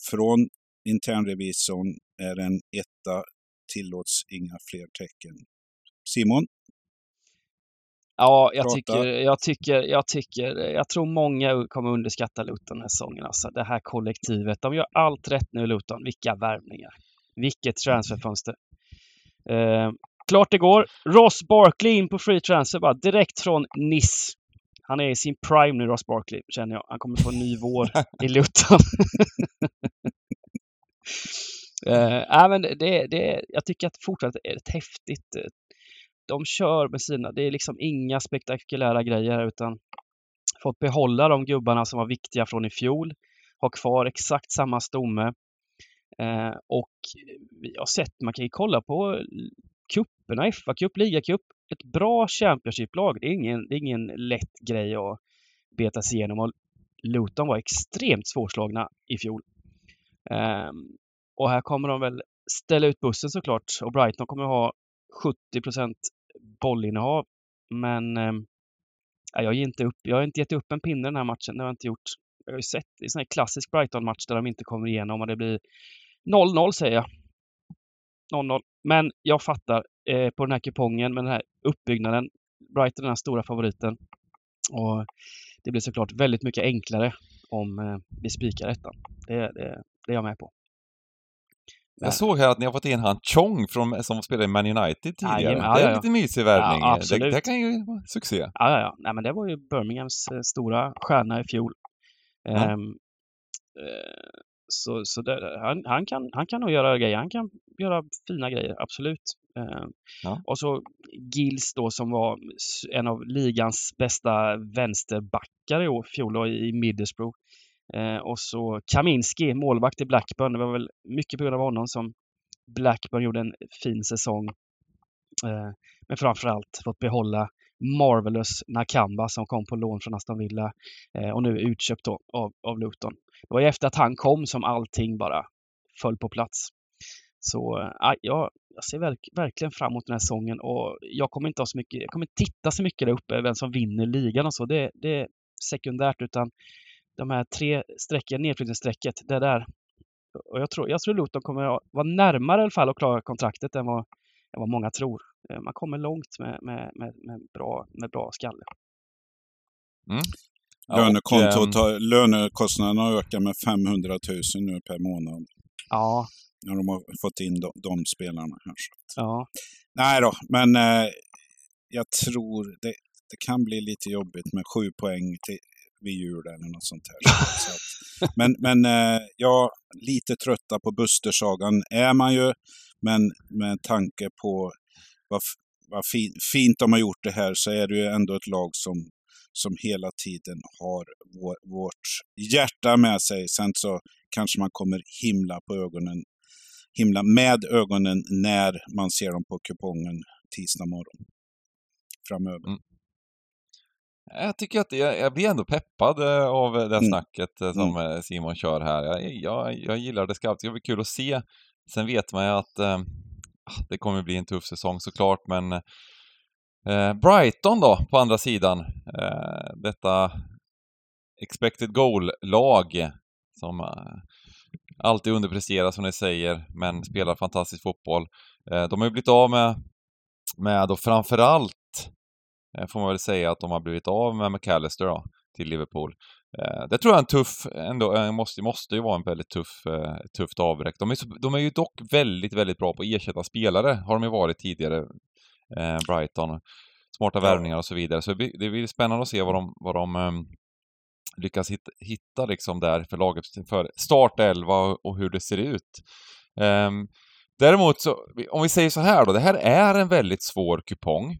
från internrevisorn är en etta tillåts inga fler tecken. Simon?
Ja, jag
Prata.
tycker, jag tycker, jag tycker, jag tror många kommer underskatta Luton den här säsongen. Alltså, det här kollektivet. De gör allt rätt nu, Luton. Vilka värvningar. Vilket transferfönster. Eh, klart det går. Ross Barkley in på free transfer bara direkt från Nice. Han är i sin prime nu, Ross Barkley, känner jag. Han kommer få en ny vår i Luton. eh, nej, men det, det, jag tycker att fortfarande är det häftigt de kör med sina, det är liksom inga spektakulära grejer utan fått behålla de gubbarna som var viktiga från i fjol, ha kvar exakt samma stomme. Eh, och vi har sett, man kan ju kolla på cuperna, FA-cup, ligacup, ett bra Championship-lag. Det är ingen, det är ingen lätt grej att beta sig igenom och Luton var extremt svårslagna i fjol. Eh, och här kommer de väl ställa ut bussen såklart och Brighton kommer ha 70 bollinnehav. Men eh, jag, ger inte upp, jag har inte gett upp en pinne den här matchen. Det har jag inte gjort. Jag har ju sett en sån här klassisk Brighton-match där de inte kommer igenom och det blir 0-0 säger jag. 0-0. Men jag fattar eh, på den här kupongen med den här uppbyggnaden. Brighton är den stora favoriten. Och det blir såklart väldigt mycket enklare om eh, vi spikar ettan. Det, det, det är jag med på.
Jag såg här att ni har fått in han Chong från, som spelade i Man United tidigare.
Jajamän, ja,
det är
ja,
en
ja.
lite mysig värvning.
Ja,
det, det kan ju vara succé.
Ja, ja, ja. Nej, men det var ju Birminghams eh, stora stjärna i fjol.
Ja.
Ehm, eh, så, så det, han, han, kan, han kan nog göra grejer. Han kan göra fina grejer, absolut. Eh,
Ja.
Och så Gils då som var en av ligans bästa vänsterbackar i år, fjol i Middlesbrough. Eh, och så Kaminski, målvakt i Blackburn. Det var väl mycket på grund av honom som Blackburn gjorde en fin säsong. Eh, men framförallt fått behålla Marvelous Nakamba som kom på lån från Aston Villa eh, och nu är utköpt då av, av Luton. Det var ju efter att han kom som allting bara föll på plats. Så eh, äh, jag, jag ser verk, verkligen fram emot den här säsongen och jag kommer inte ha så mycket, jag kommer titta så mycket där uppe vem som vinner ligan och så. Det, det är sekundärt utan de här tre strecken, nedflyttningsstrecket, det där. Och jag tror, jag tror Luton kommer att vara närmare i alla fall att klara kontraktet än vad, än vad många tror. Eh, Man kommer långt med, med, med, med, bra, med bra skalle.
Ja, och,
Lönekontot,
ehm,
har, lönekostnaderna ökat med 500 000 nu per månad.
Ja,
När de har fått in de, de spelarna här. Så.
ja.
Nej då, men eh, jag tror det, det kan bli lite jobbigt med sju poäng till, vid jul eller något sånt här. Så att, men men eh, ja, lite trötta på Bustersagan är man ju. Men med tanke på vad, vad fin, fint de har gjort det här så är det ju ändå ett lag som, som hela tiden har vår, vårt hjärta med sig. Sen så kanske man kommer himla på ögonen himla med ögonen när man ser dem på kupongen tisdag morgon framöver.
Mm. Jag tycker att jag, jag blir ändå peppad eh, av det
Mm.
snacket eh, som eh, Simon kör här. Jag, jag, jag gillar det skarpt. Det blir kul att se. Sen vet man ju att eh, ah, det kommer bli en tuff säsong såklart, men eh, Brighton då, på andra sidan. Eh, detta expected goal-lag som alltid underpresterar som ni säger, men spelar fantastisk fotboll. De har ju blivit av med, med då framförallt får man väl säga att de har blivit av med McAllister då, till Liverpool. Eh, det tror jag är en tuff, ändå, eh, måste, måste ju vara en väldigt tuff, eh, tufft avbräck. De är, så, de är ju dock väldigt, väldigt bra på att ersätta spelare, har de ju varit tidigare, eh, Brighton. Smarta
Ja.
värvningar och så vidare. Så det blir, spännande att se vad de, vad de ehm, lyckas hitta, hitta liksom där för laget för startelva och, och hur det ser ut. Ehm, däremot så, om vi säger så här då, det här är en väldigt svår kupong.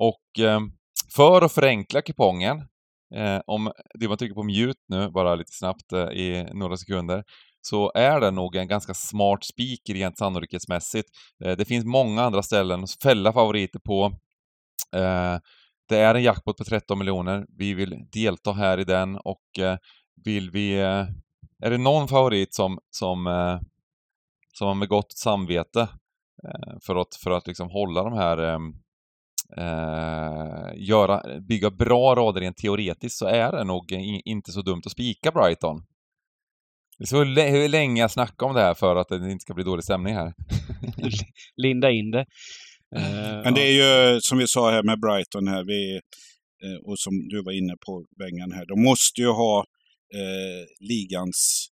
Och ehm, för att förenkla kupongen, eh, om det man trycker på mute nu, bara lite snabbt eh, i några sekunder, så är det nog en ganska smart spik rent sannolikhetsmässigt. Eh, det finns många andra ställen att fälla favoriter på. Eh, det är en jackpot på 13 miljoner. Vi vill delta här i den och eh, vill vi... Är det någon favorit som, som, som har med gott samvete för att, för att liksom hålla de här... Ehm, Eh, eh, göra, bygga bra rader rent teoretiskt så är det nog inte så dumt att spika Brighton. Det är så hur länge jag snackar om det här för att det inte ska bli dålig stämning här.
Linda in det. Eh,
Men det är ju som vi sa här med Brighton här, vi, eh, och som du var inne på Bengan här, de måste ju ha eh, ligans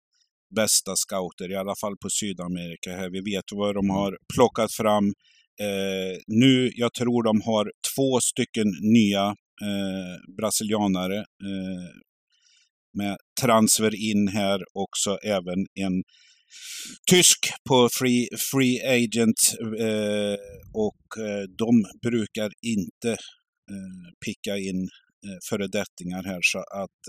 bästa scouter, i alla fall på Sydamerika här. Vi vet vad de har plockat fram. Eh, nu, jag tror de har två stycken nya eh, brasilianare eh, med transfer in här också även en tysk på free, free agent eh, och eh, de brukar inte eh, picka in föredettingar här så att,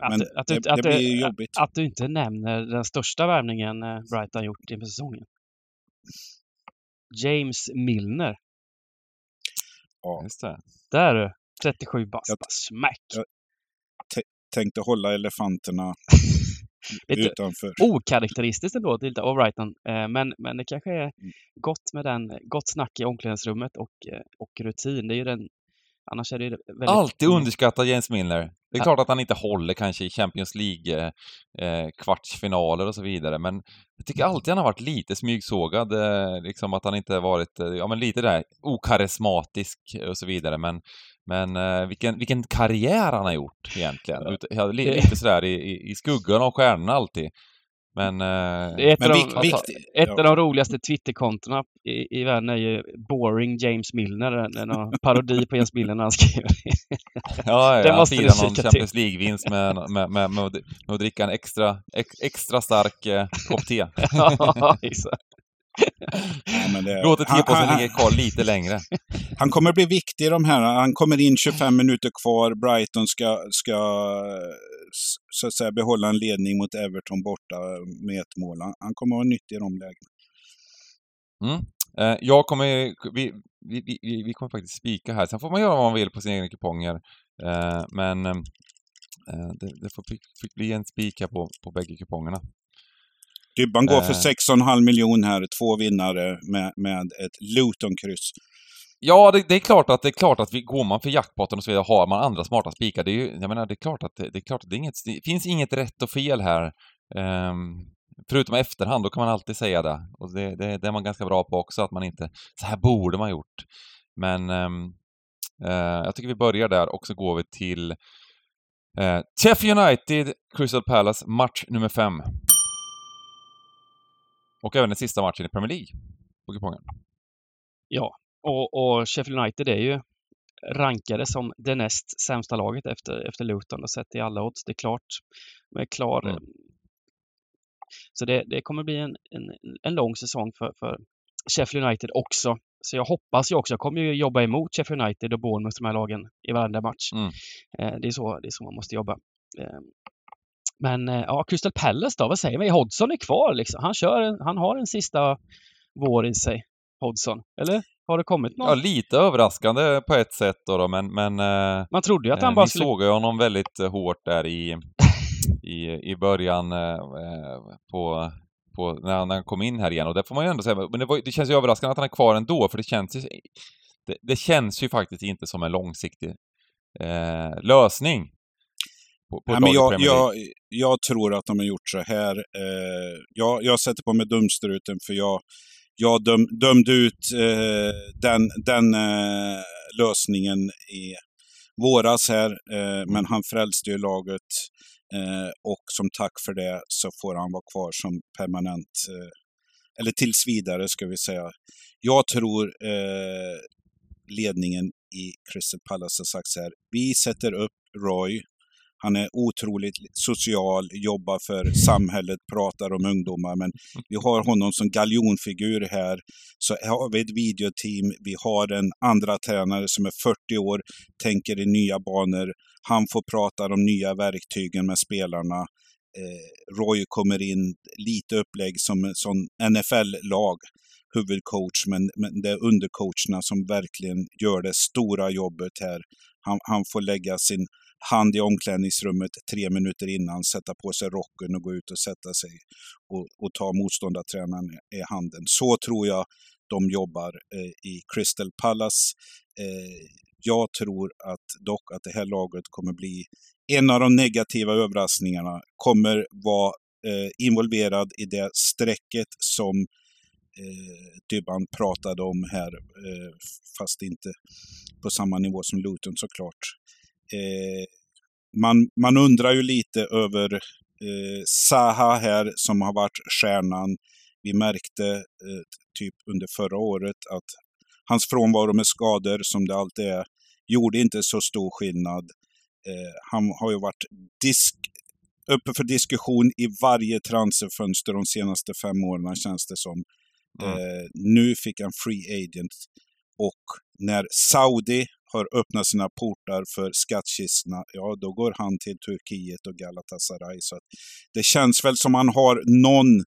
Att
men
att
det,
att
det blir jobbigt.
Att du inte nämner den största värvningen Brighton gjort inför säsongen. James Milner.
Just det.
Där du! 37 bast.
Jag-
Smack!
jag- Tänkte hålla elefanterna utanför.
okaraktäristiskt ändå till av Brighton. Eh, Men, men det kanske är
Mm.
gott med den, gott snack i omklädningsrummet och, eh, och rutin. Det är ju den, annars är det väldigt...
Alltid underskattad James Milner. Det är klart att han inte håller kanske i Champions League eh, eh, kvartsfinaler och så vidare, men jag tycker alltid han har varit lite smygsågad, eh, liksom att han inte varit, eh, ja men lite där okarismatisk och så vidare, men men eh, vilken, vilken karriär han har gjort egentligen. Ut, ja, li,
Det-
lite sådär i, i, i skuggan av stjärnorna alltid. Men... Eh,
Det är ett,
Men
av,
vik-
de,
vikt,
ett
ja.
av de roligaste Twitterkontona i, i världen är ju Boring James Milner. En, parodi på James Milner när han skriver.
ja,
det
ja, han
måste du
firar någon Champions League-vinst med, med, med, med, att- med att dricka en extra, ex, extra stark eh, kopp te.
ja, exakt.
Ja, det-
Låter
han, han,
ligga kvar lite längre.
han kommer bli viktig i de här. Han kommer in 25 minuter kvar. Brighton ska, ska så att säga behålla en ledning mot Everton borta med ett mål. Han, kommer vara nyttig i de lägena.
Mm. Eh, jag kommer, vi, vi, vi, vi kommer faktiskt spika här. Sen får man göra vad man vill på sina egna kuponger. Eh, men eh, det, det får, fick, bli en spik här på, på bägge kupongerna.
Dybban går för
Eh.
6,5 miljoner här. Två vinnare med, med ett Luton-kryss.
Ja, det, det, är klart att det är klart att vi, går man för jackpotten och så vidare, har man andra smarta spikar, det är ju, jag menar, det är klart att det, det är klart att det, är inget, det finns inget rätt och fel här. Um, förutom efterhand, då kan man alltid säga det. Och det, det, det är man ganska bra på också, att man inte, så här borde man gjort. Men um, uh, jag tycker vi börjar där och så går vi till eh, uh, Sheffield United, Crystal Palace, match nummer fem. Och även den sista matchen i Premier League på kupongen.
Ja, och, och Sheffield United är ju rankade som det näst sämsta laget efter, efter Luton och sett i alla odds. Det är klart. Med klar,
Mm.
Så det, det kommer bli en, en, en lång säsong för, för Sheffield United också. Så jag hoppas ju också, jag kommer ju jobba emot Sheffield United och Bournemouth, de här lagen, i varenda match.
Mm.
Eh, det, är så, det är så man måste jobba. Eh, men eh, ja, Crystal Palace då, vad säger vi? Hodgson är kvar liksom. Han, kör, han har en sista vår i sig, Hodgson. Eller? Har det kommit någon?
Ja, lite överraskande på ett sätt då, då men, men eh,
Man trodde ju att
eh,
han bara
vi
skulle...
såg ju honom väldigt eh, hårt där i, i, i början eh, eh, på, på, när, han, när han kom in här igen och det får man ju ändå säga, men det, var, det känns ju överraskande att han är kvar ändå för det känns ju, det, det känns ju faktiskt inte som en långsiktig eh, lösning. På, på
Nej, men jag, jag, jag tror att de har gjort så här. Eh, jag, jag sätter på mig dumstruten för jag, jag döm, dömde ut eh, den, den eh, lösningen i våras här. Eh, men han frälste ju laget eh, och som tack för det så får han vara kvar som permanent, eh, eller tills vidare ska vi säga. Jag tror eh, ledningen i Crystal Palace har sagt så här. Vi sätter upp Roy han är otroligt social, jobbar för samhället, pratar om ungdomar. Men vi har honom som galjonfigur här. Så har vi ett videoteam. Vi har en andra tränare som är 40 år, tänker i nya banor. Han får prata om nya verktygen med spelarna. Eh, Roy kommer in, lite upplägg som som NFL-lag huvudcoach, men, men det är undercoacherna som verkligen gör det stora jobbet här. Han, han får lägga sin hand i omklädningsrummet tre minuter innan, sätta på sig rocken och gå ut och sätta sig och, och ta motståndartränaren i handen. Så tror jag de jobbar eh, i Crystal Palace. Eh, jag tror att dock att det här laget kommer bli en av de negativa överraskningarna, kommer vara eh, involverad i det strecket som eh, Dybban pratade om här, eh, fast inte på samma nivå som Luton såklart. Eh, man, man undrar ju lite över eh, Saha här som har varit stjärnan. Vi märkte eh, typ under förra året att hans frånvaro med skador, som det alltid är, gjorde inte så stor skillnad. Eh, han har ju varit disk, uppe för diskussion i varje transferfönster de senaste fem åren känns det som.
Mm.
Eh, nu fick han free agent och när Saudi har öppnat sina portar för skattkistorna, ja då går han till Turkiet och Galatasaray. Så att det känns väl som han har någon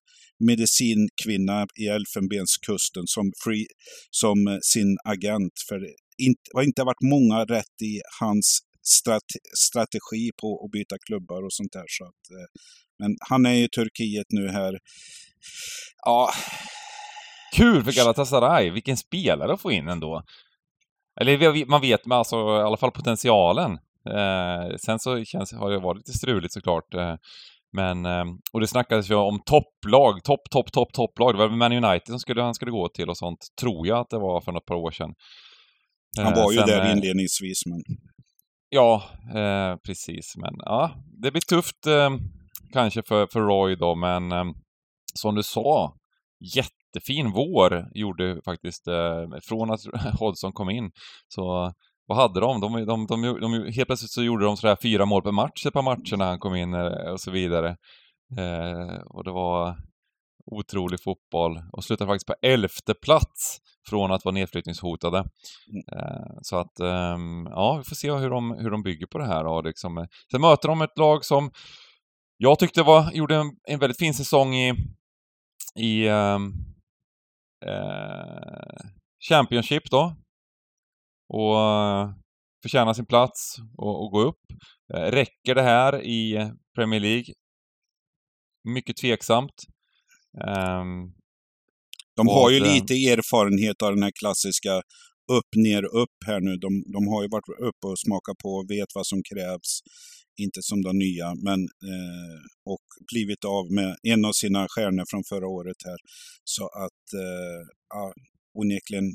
medicinkvinna i Elfenbenskusten som, free, som eh, sin agent. För det har inte varit många rätt i hans strate, strategi på att byta klubbar och sånt där. Så att, eh, men han är i Turkiet nu här. Ja,
Kul för Galatasaray! Vilken spelare att få in ändå. Eller man vet med alltså, i alla fall potentialen. Eh, sen så känns, har det varit lite struligt såklart. Eh, men, eh, och det snackades ju om topplag, topp, topp, topp, topplag. Det var Man United som skulle, han skulle gå till och sånt, tror jag att det var för något par år sedan.
han
Eh,
var ju
sen,
där
eh,
inledningsvis. Men...
Ja, eh, precis. Men ja, det blir tufft. Eh, kanske för, för Roy då, men eh, som du sa, jättefin vår gjorde faktiskt, eh, från att Hodgson kom in. Så vad hade de? De, de, de, de? Helt plötsligt så gjorde de sådär fyra mål per match ett par matcher när han kom in eh, och så vidare. Eh, och det var otrolig fotboll och slutade faktiskt på elfte plats från att vara nedflyttningshotade.
Mm.
Eh, så att, eh, ja, vi får se hur de, hur de bygger på det här. Och liksom, sen möter de ett lag som jag tyckte var, gjorde en, en väldigt fin säsong i, i ehm, eh, Championship då. Och eh, förtjänar sin plats och, och gå upp. Eh, räcker det här i Premier League? Mycket tveksamt. Um,
de har ju lite erfarenhet av den här klassiska upp, ner, upp här nu. De, de har ju varit uppe och smakat på och vet vad som krävs. Inte som de nya, men eh, och blivit av med en av sina stjärnor från förra året här. Så att eh, ja, onekligen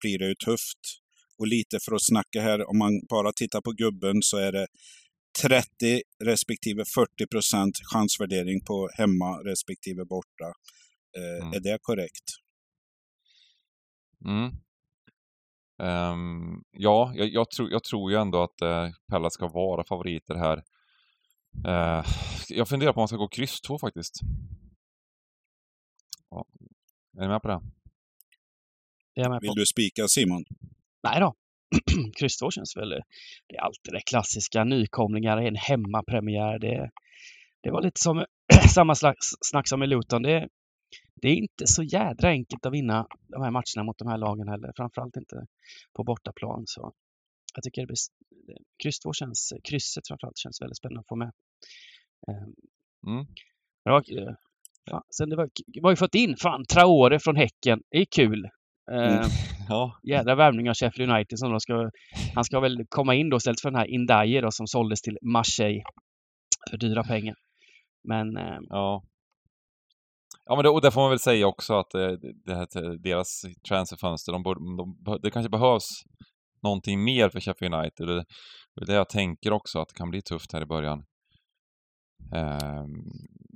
blir det ju tufft. Och lite för att snacka här, om man bara tittar på gubben så är det 30 respektive 40 procent chansvärdering på hemma respektive borta. Eh, mm. Är det korrekt?
Mm. Um, ja, jag, jag, tror, jag tror ju ändå att uh, Pella ska vara favoriter här. Uh, jag funderar på om man ska gå kryss 2 faktiskt. Ja. Är ni med på det?
Jag med på. Vill du spika Simon?
Nej då. kryss 2 känns väl... Det är alltid det klassiska. Nykomlingar, en hemmapremiär. Det, det var lite som samma slags snack som i Luton. Det, det är inte så jädra enkelt att vinna de här matcherna mot de här lagen heller. Framförallt inte på bortaplan. Så jag tycker det blir, kryss 2 känns, krysset framförallt känns väldigt spännande att få med. Ehm, mm. Det var, eh, fan, sen det var, vi har ju fått in fan Traore från Häcken. Det är kul. Mm. Ehm, ja. Jädra värvning av Sheffield United som då ska, han ska väl komma in då istället för den här Indaye då som såldes till Marseille för dyra pengar. Men ehm,
ja. Ja, men det, och det får man väl säga också att det, det här, deras transferfönster, de, de, det kanske behövs någonting mer för Sheffield United. Det, det är det jag tänker också, att det kan bli tufft här i början.
Um,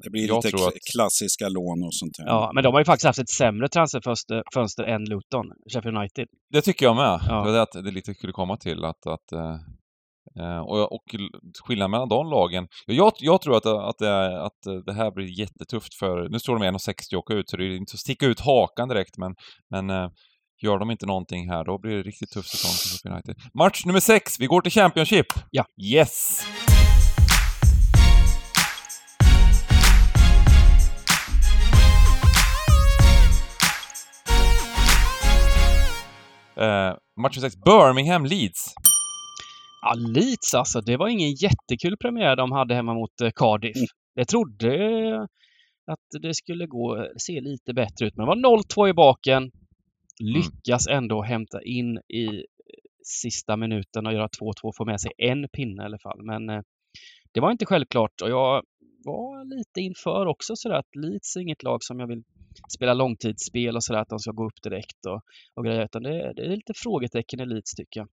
det blir lite att... klassiska lån och sånt här.
Ja, men de har ju faktiskt haft ett sämre transferfönster fönster än Luton, Sheffield United.
Det tycker jag med. Ja. Det var det att det lite skulle komma till. Att, att, uh, och, och skillnaden mellan de lagen. Jag, jag tror att, att, det, att det här blir jättetufft för... Nu står de 1,60 och åka ut, så det är inte att sticka ut hakan direkt, men, men uh, Gör de inte någonting här, då blir det riktigt tufft säsong för United. Match nummer 6, vi går till Championship!
Ja.
Yes! Eh, match 6, Birmingham Leeds.
Ja, Leeds alltså. Det var ingen jättekul premiär de hade hemma mot eh, Cardiff. Mm. Jag trodde att det skulle gå, se lite bättre ut, men det var 0-2 i baken. Mm. Lyckas ändå hämta in i eh, sista minuten och göra 2-2, få med sig en pinne i alla fall. Men eh, det var inte självklart och jag var lite inför också sådär att Leeds är inget lag som jag vill spela långtidsspel och sådär, att de ska gå upp direkt och, och grejer. Utan det, det är lite frågetecken i Leeds tycker jag.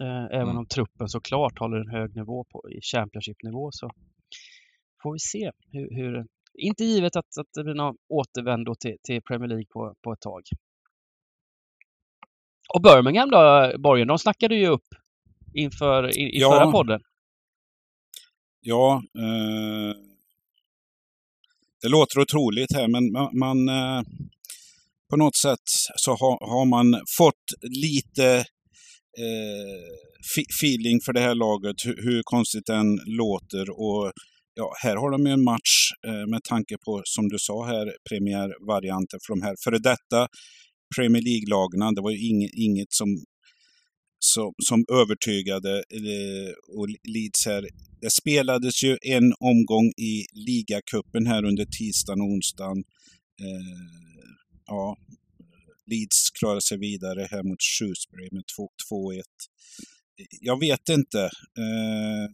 Eh, även mm. om truppen såklart håller en hög nivå på, i Championship-nivå så får vi se hur, hur inte givet att, att det blir någon återvändo till, till Premier League på, på ett tag. Och Birmingham då, Borgen, de snackade ju upp inför i, i ja. förra podden.
Ja, eh, det låter otroligt här, men man, man eh, på något sätt så har, har man fått lite eh, feeling för det här laget, hur, hur konstigt den låter. Och ja, här har de ju en match eh, med tanke på, som du sa här, premiärvarianter för de här före detta Premier League-lagen. Det var ju inget, inget som som, som övertygade eh, och Leeds här. Det spelades ju en omgång i ligacupen här under tisdagen och onsdagen. Eh, ja, Leeds klarar sig vidare här mot Shrewsbury med 2-1. Jag vet inte. Eh,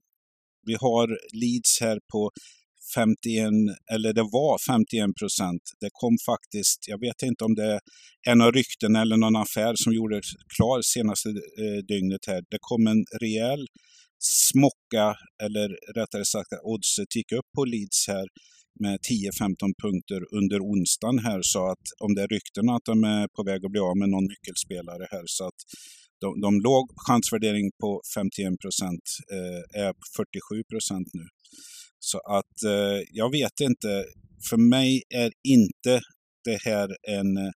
vi har Leeds här på 51, eller det var 51 procent. Det kom faktiskt, jag vet inte om det är en av rykten eller någon affär som gjorde klar senaste eh, dygnet här. Det kom en rejäl smocka, eller rättare sagt att oddset gick upp på Leeds här med 10-15 punkter under onsdagen här. Så att om det är ryktena att de är på väg att bli av med någon nyckelspelare här så att de, de låg chansvärdering på 51 procent, eh, är 47 procent nu. Så att eh, jag vet inte. För mig är inte det här en eh,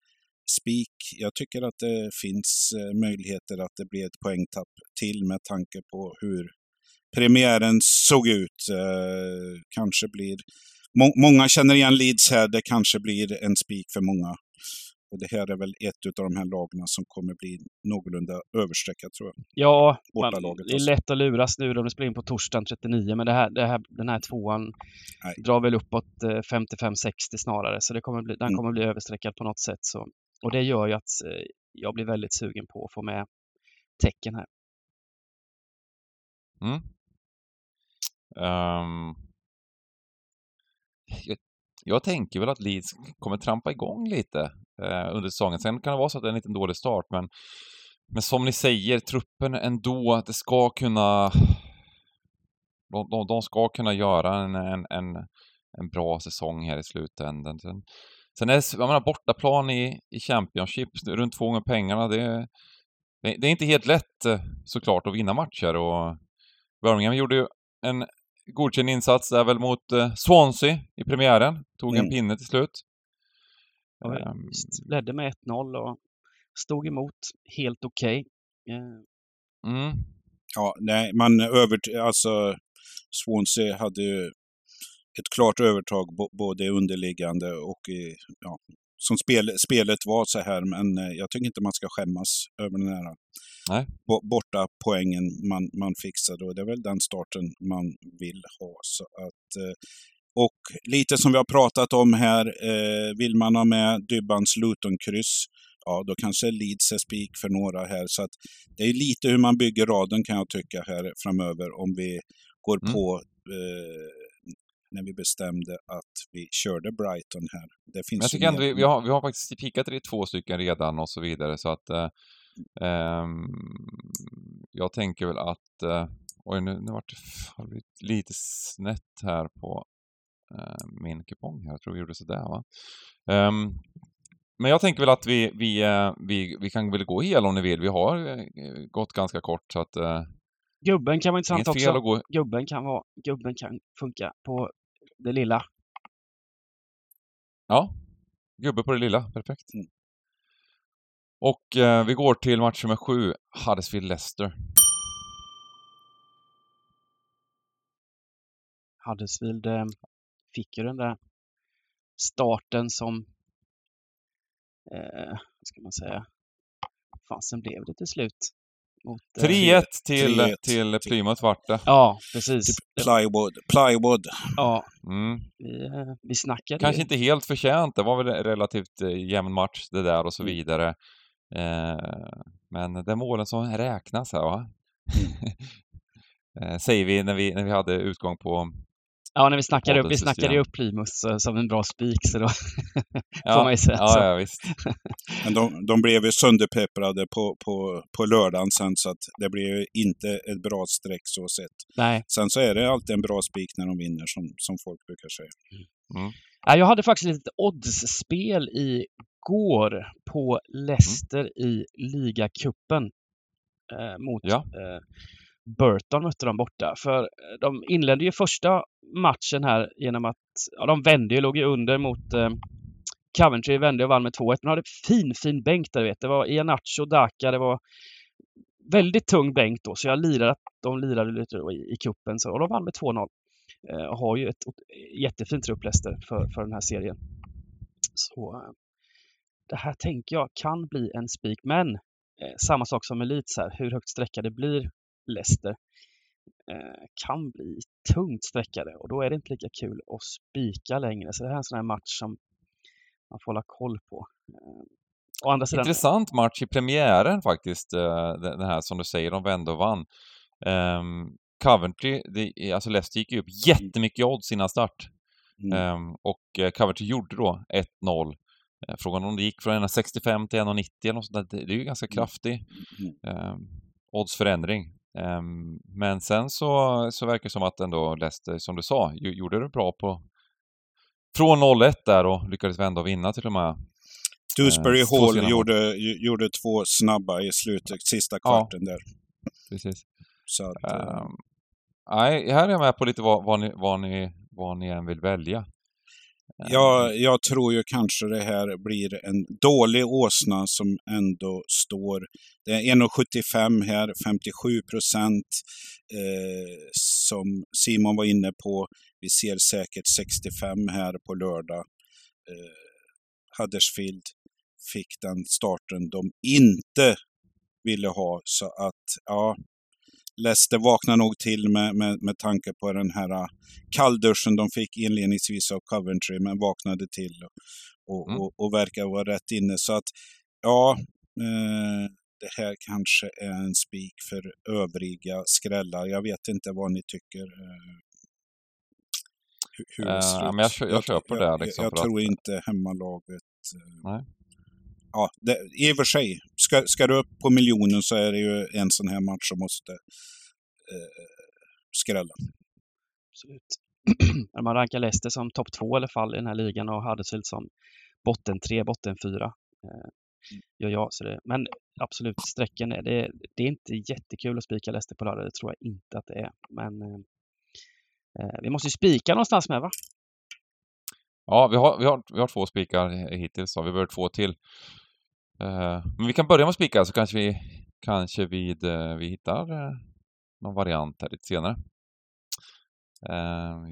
spik. Jag tycker att det finns eh, möjligheter att det blir ett poängtapp till med tanke på hur premiären såg ut. Eh, kanske blir... Må många känner igen Leeds här. Det kanske blir en spik för många. Och det här är väl ett av de här lagarna som kommer bli någorlunda överstreckat tror jag.
Ja, man,
Bortalaget
det är
alltså.
lätt att luras nu om det spelar in på torsdagen 39, men det här, det här, den här tvåan
Nej.
drar väl uppåt eh, 55-60 snarare, så det kommer bli, den
Mm.
kommer bli överstreckad på något sätt. Så. Och det gör ju att eh, jag blir väldigt sugen på att få med tecken här.
Mm. Ehm, jag, jag tänker väl att Leeds kommer trampa igång lite eh, under säsongen. Sen kan det vara så att det är en liten dålig start, men, men som ni säger, truppen ändå, att det ska kunna... De, de, de ska kunna göra en, en, en, en bra säsong här i slutändan. Sen, sen är det, jag menar, bortaplan i, i Championship, runt två gånger pengarna, det, det, det är inte helt lätt eh, såklart att vinna matcher och Birmingham gjorde ju en godkänd insats där väl mot eh, Swansea i premiären. Tog en
Mm.
pinne till slut. Ehm,
visst, ledde med 1-0 och stod emot helt okej. Eh,
mm,
Ja, nej, man över, alltså Swansea hade ju ett klart övertag både underliggande och i, ja, som spel, spelet var så här, men eh, jag tycker inte man ska skämmas över den här
Nej.
bo- borta poängen man, man fixade och det är väl den starten man vill ha. Så att, eh, och lite som vi har pratat om här, eh, vill man ha med Dybbans Luton-kryss, ja då kanske Leeds är spik för några här. Så att det är lite hur man bygger raden kan jag tycka här framöver om vi går
Mm.
på eh, när vi bestämde att vi körde Brighton här. Det finns
Men jag tycker ändå vi, vi, har, vi har faktiskt pikat i två stycken redan och så vidare så att eh, ehm, jag tänker väl att eh, oj nu, nu vart det, lite snett här på eh, min kupong här. Jag tror vi gjorde sådär va. Ehm, men jag tänker väl att vi, vi, eh, vi, vi kan väl gå hela om ni vill. Vi har eh, gått ganska kort så att eh,
gubben kan vara intressant
inget
också.
fel att gå...
Gubben kan, vara, gubben kan funka på det lilla.
Ja, gubbe på det lilla. Perfekt.
Mm.
Och eh, vi går till match nummer sju, Huddersfield-Leicester.
Huddersfield eh, fick ju den där starten som, eh, vad ska man säga, fasen blev det till slut? Mot, eh,
3-1 till,
3-1
till Plymouth vart det.
Ja, precis.
Typ plywood. Plywood.
Ja,
Mm.
vi, eh, vi snackade
Kanske
ju.
inte helt förtjänt, det var väl en relativt eh, jämn match det där och så
Mm.
vidare. Eh, men det är målen som räknas här va? eh, säger vi när, vi när vi hade utgång på...
Ja, när vi snackade upp, vi snackade ju upp Plymouth eh, som en bra spik, så då
Ja,
får man ju säga så.
ja, ja visst.
Men de, de blev ju sönderpepprade på, på, på lördagen sen så att det blev ju inte ett bra streck så sett.
Nej.
Sen så är det alltid en bra spik när de vinner som, som folk brukar säga.
Ja, jag hade faktiskt ett oddsspel igår på Leicester i ligacupen eh, mot
Ja.
eh, Burton mötte de borta. För eh, de inledde ju första matchen här genom att, ja de vände ju, låg ju under mot eh, Coventry, vände och vann med 2-1. De hade fin, fin bänk där vet. Det var Ianacho, Daka, det var väldigt tung bänk då. Så jag lirade, att de lirade lite då i, i kuppen så, och de vann med 2-0 eh, och har ju ett jättefint trupp för, för den här serien. Så eh, det här tänker jag kan bli en spik, men eh, samma sak som med Leeds här, hur högt sträcka det blir Leicester eh, kan bli tungt sträckade och då är det inte lika kul att spika längre. Så det här är en sån här match som man får hålla koll på. Eh, å andra sidan,
Intressant match i premiären faktiskt, eh, den här som du säger, de vände och vann. Um, Coventry, det, alltså Leicester gick ju upp jättemycket odds innan start.
Mm.
Ehm, och Coventry gjorde då 1-0. Eh, Frågan om det gick från 1,65 till 1,90 eller något sånt där, det, är ju ganska kraftig
Mm.
ehm, oddsförändring. Um, men sen så, så verkar det som att ändå Leicester, som du sa, gjorde det bra på från 0-1 där och lyckades vända och vinna till och med.
Dewsbury uh, Hall gjorde, gjorde två snabba i slutet, sista kvarten ja, där.
Precis.
Så att, um,
nej, här är jag med på lite vad, vad, ni, vad, ni, vad ni än vill välja.
Ja, jag tror ju kanske det här blir en dålig åsna som ändå står. Det är 1,75 här, 57 procent eh, som Simon var inne på. Vi ser säkert 65 här på lördag. Eh, Huddersfield fick den starten de inte ville ha. Så att, ja, Leicester vaknar nog till med, med, med tanke på den här äh, kallduschen de fick inledningsvis av Coventry, men vaknade till och, mm. och, och verkar vara rätt inne. Så att, ja, eh, det här kanske är en spik för övriga skrällar. Jag vet inte vad ni tycker. Eh,
hur, hur det ser uh, men jag, jag, jag köper
jag,
det. Liksom,
jag, jag tror att... inte hemmalaget
eh, Nej
ja, det, i och för sig, ska, ska du upp på miljonen så är det ju en sån här match som måste eh, skrälla.
Absolut. När man rankar Leicester som topp två i alla fall i den här ligan och Huddersfield som botten tre, botten fyra. Eh, gör jag. Så det, men absolut, strecken är det, det är inte jättekul att spika Leicester på lördag. Det tror jag inte att det är. Men eh, eh vi måste ju spika någonstans med va?
Ja, vi har, vi har, vi har två spikar hittills, så vi behöver två till. Uh, men vi kan börja med att spika så kanske vi, kanske vid, uh, vi hittar uh, någon variant här lite senare.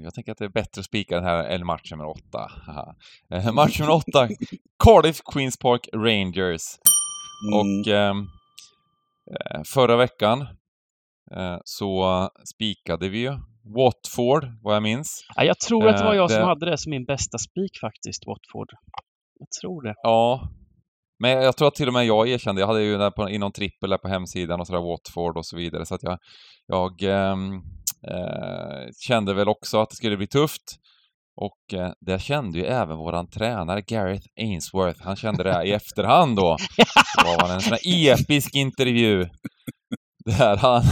jag tänker att det är bättre att spika den här än match nummer åtta. match nummer åtta, Cardiff Queens Park Rangers. Mm. Och ehm, förra veckan så spikade vi ju Watford, vad jag minns.
Ja, jag tror att det var jag som hade det som min bästa spik faktiskt, Watford. Jag tror det.
Ja, men jag tror att till och med jag erkände, jag hade ju där på, någon trippel där på hemsidan och sådär, Watford och så vidare, så att jag, jag ehm, eh, kände väl också att det skulle bli tufft. Och eh, det kände ju även våran tränare Gareth Ainsworth. Han kände det i efterhand då. Det var en sån här episk intervju där han,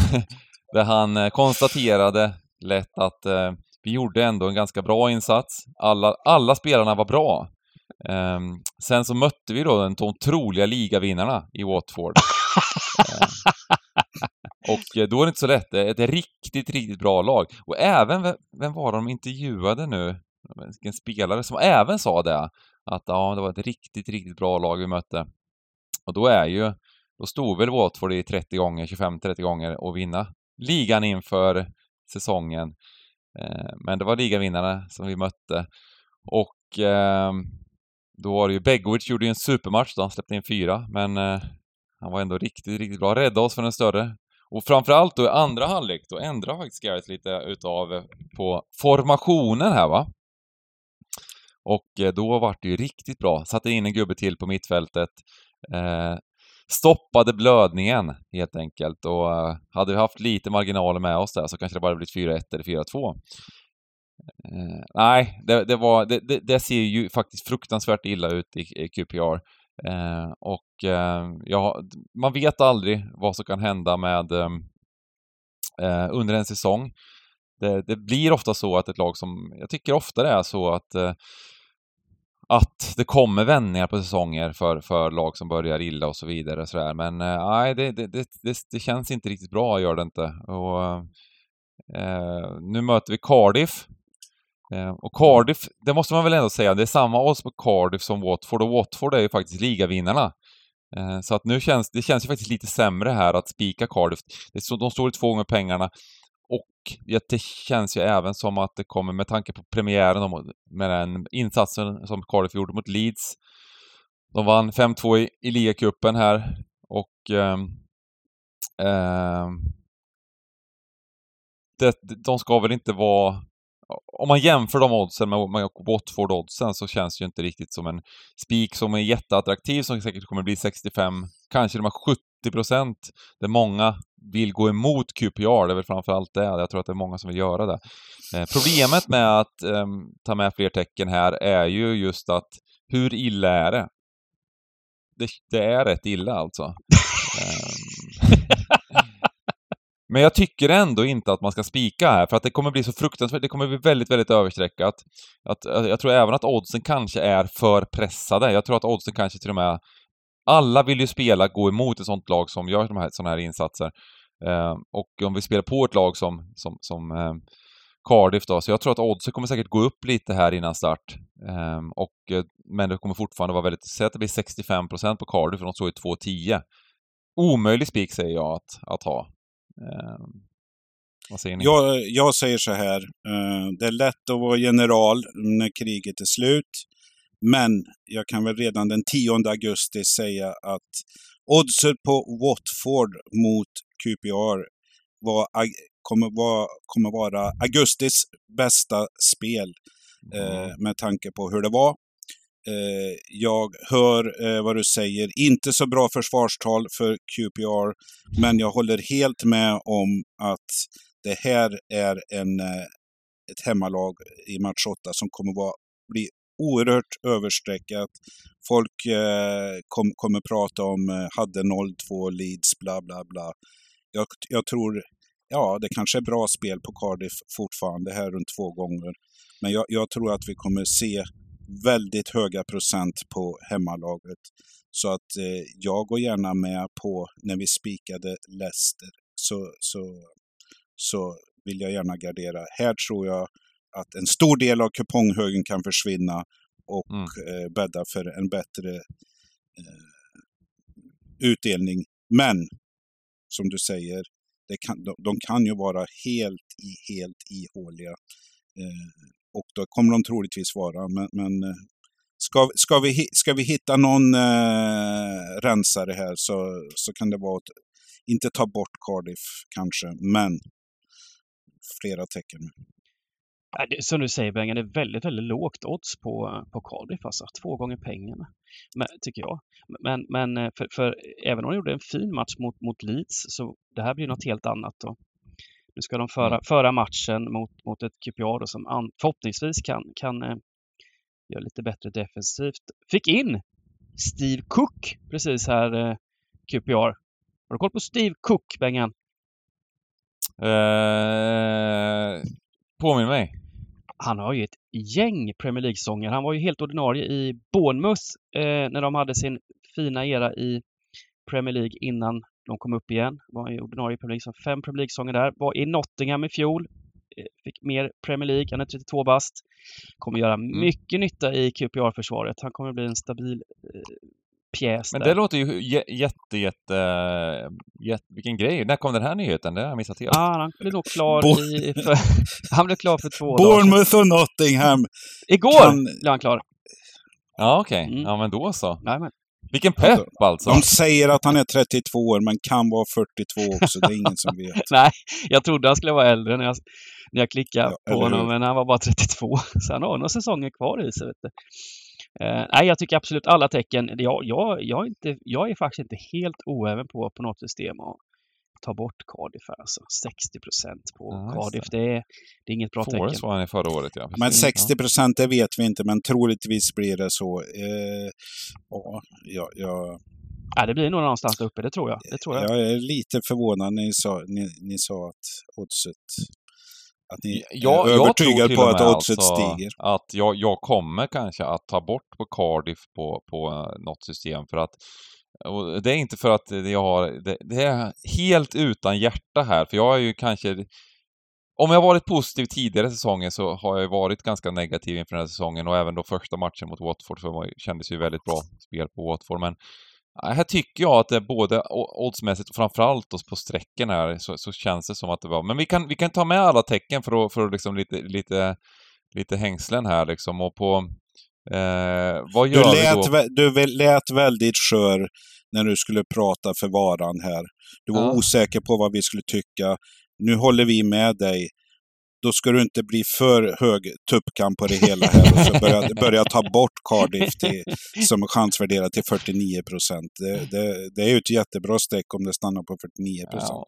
där han eh, konstaterade lätt att eh, vi gjorde ändå en ganska bra insats. Alla, alla spelarna var bra. Um, sen så mötte vi då de troliga ligavinnarna i Watford. um, och då är det inte så lätt. Det är ett riktigt, riktigt bra lag. Och även, vem var de intervjuade nu? En spelare som även sa det. Att ja, det var ett riktigt, riktigt bra lag vi mötte. Och då är ju, då stod väl Watford i 30 gånger, 25-30 gånger och vinna ligan inför säsongen. Ehm, men det var ligavinnarna som vi mötte. Och då var det ju, Begovic gjorde ju en supermatch då, han släppte in fyra, men eh, han var ändå riktigt, riktigt bra. Räddade oss från en större. Och framförallt då i andra halvlek, då ändrade faktiskt Gareth lite utav eh, på formationen här va. Och eh, då vart det ju riktigt bra. Satte in en gubbe till på mittfältet. Eh, stoppade blödningen helt enkelt och eh, hade vi haft lite marginaler med oss där så kanske det bara blivit 4-1 eller 4-2. Eh, nej, det, det var, det, det, det, ser ju faktiskt fruktansvärt illa ut i, i QPR. Eh, och eh, ja, man vet aldrig vad som kan hända med ehm, eh, under en säsong. Det, det, blir ofta så att ett lag som, jag tycker ofta det är så att eh, att det kommer vändningar på säsonger för, för lag som börjar illa och så vidare. Så där. Men eh, nej, det, det, det, det, känns inte riktigt bra, gör det inte. Och, eh, nu möter vi Cardiff Eh, och Cardiff, det måste man väl ändå säga, det är samma odds på Cardiff som Watford och Watford är ju faktiskt ligavinnarna. Eh, så att nu känns det känns ju faktiskt lite sämre här att spika Cardiff. De står i två gånger pengarna och det känns ju även som att det kommer, med tanke på premiären med den insatsen som Cardiff gjorde mot Leeds. De vann 5-2 i, i ligacupen här och eh, eh, det, de ska väl inte vara om man jämför de oddsen med, med Watford-oddsen så känns det ju inte riktigt som en spik som är jätteattraktiv som säkert kommer bli 65, kanske de här 70 procent där många vill gå emot QPR, det är väl framförallt det. Jag tror att det är många som vill göra det. Eh, problemet med att eh, ta med fler tecken här är ju just att hur illa är det? Det, det är rätt illa alltså. um, Men jag tycker ändå inte att man ska spika här, för att det kommer bli så fruktansvärt, det kommer bli väldigt, väldigt överstreckat. Att, att, jag tror även att oddsen kanske är för pressade. Jag tror att oddsen kanske till och med... Alla vill ju spela, gå emot ett sånt lag som gör de här, såna här insatser. Eh, och om vi spelar på ett lag som, som, som eh, Cardiff då, så jag tror att oddsen kommer säkert gå upp lite här innan start. Ehm, eh, och, men det kommer fortfarande vara väldigt, säg att det blir 65% på Cardiff, för de står i 2,10. Omöjlig spik säger jag att, att ha. Eh, vad säger ni?
Jag, jag säger så här, eh, det är lätt att vara general när kriget är slut. Men jag kan väl redan den 10 augusti säga att oddset på Watford mot QPR var, kommer, vara, kommer vara augustis bästa spel eh,
Mm.
med tanke på hur det var. Eh, jag hör eh, vad du säger. Inte så bra försvarstal för QPR, men jag håller helt med om att det här är en, eh, ett hemmalag i match 8 som kommer vara, bli oerhört överstreckat. Folk eh, kom, kommer prata om eh, hade 0-2 Leeds, bla bla bla. Jag, jag tror, ja det kanske är bra spel på Cardiff fortfarande här runt två gånger. Men jag, jag tror att vi kommer se väldigt höga procent på hemmalaget. Så att eh, jag går gärna med på när vi spikade Leicester så, så, så vill jag gärna gardera. Här tror jag att en stor del av kuponghögen kan försvinna och
Mm.
eh, bädda för en bättre eh, utdelning. Men som du säger, kan, de, de kan ju vara helt, i, helt ihåliga. Eh, och då kommer de troligtvis vara. Men, men eh, ska, ska, vi, ska vi hitta någon eh, rensare här så, så kan det vara att inte ta bort Cardiff kanske, men flera tecken.
Som du säger Bengan, det är väldigt, väldigt lågt odds på, på Cardiff alltså. Två gånger pengarna, men, tycker jag. Men, men eh, för, för även om de gjorde en fin match mot, mot Leeds så det här blir något helt annat. Då. Nu ska de föra, föra matchen mot, mot ett QPR då, som an, förhoppningsvis kan, kan eh, göra lite bättre defensivt. Fick in Steve Cook precis här, eh, QPR. Har du koll på Steve Cook, Bengan?
Eh, påminn mig.
han har ju ett gäng Premier League-sånger. Han var ju helt ordinarie i Bournemouth eh, när de hade sin fina era i Premier League innan de kom upp igen. Var ju ordinarie i Premier League, så fem Premier League-sånger där. Var i Nottingham i fjol. Eh, fick mer Premier League. Han är 32 bast. Kommer göra mycket nytta i QPR-försvaret. Han kommer bli en stabil eh, pjäs
Men
där.
det låter ju jä- jätte, jätte, jätte... Vilken grej. När kom den här nyheten? Det har jag missat helt.
Ja, han blir nog klar
Bo-
i... För, han blev klar för två dagar.
Bournemouth och Nottingham.
Igår
kan-
blev han klar.
Ja, okej.
Mm.
Ja, men då så.
Jajamän.
Vilken pepp alltså.
De säger att han är 32 år, men kan vara 42 också. Det är ingen som vet.
Nej, jag trodde han skulle vara äldre när jag, när jag klickade
Ja,
på honom, men han var bara 32. Så han har några säsonger kvar i sig. Vet du. Eh, nej, jag tycker absolut alla tecken. Jag, jag, jag, är inte, jag är faktiskt inte helt oäven på, på något system att ta bort Cardiff. Alltså 60 procent på
Ja,
Cardiff, det. är, det är inget bra
Forrest
tecken.
var han i förra året, ja.
Men
Precis.
60 procent, det vet vi inte, men troligtvis blir det så. Eh, ja, ja, ja,
det blir nog någonstans där uppe, det tror jag. Det tror jag.
jag är lite förvånad när ni sa, ni, ni sa att oddset... Att ni
Jag,
är
till
på att oddset
alltså
stiger.
att jag, jag kommer kanske att ta bort på Cardiff på, på eh, något system för att och det är inte för att jag har, det, det är helt utan hjärta här, för jag är ju kanske om jag varit positiv tidigare säsonger så har jag ju varit ganska negativ inför den här säsongen och även då första matchen mot Watford så kändes ju väldigt bra spel på Watford men äh, här tycker jag att det är både oddsmässigt och framförallt då på strecken här så, så känns det som att det var, men vi kan, vi kan ta med alla tecken för att, för att liksom lite, lite, lite hängslen här liksom och på eh, vad
Du
gör vi
lät,
då?
vä- du lät väldigt skör när du skulle prata för varan här. Du var
Ja.
osäker på vad vi skulle tycka. Nu håller vi med dig. Då ska du inte bli för hög tuppkam på det hela här och så börja, börja ta bort Cardiff till, som är chansvärderat till 49 procent. Det, det, det är ju ett jättebra streck om det stannar på 49 procent.
Ja.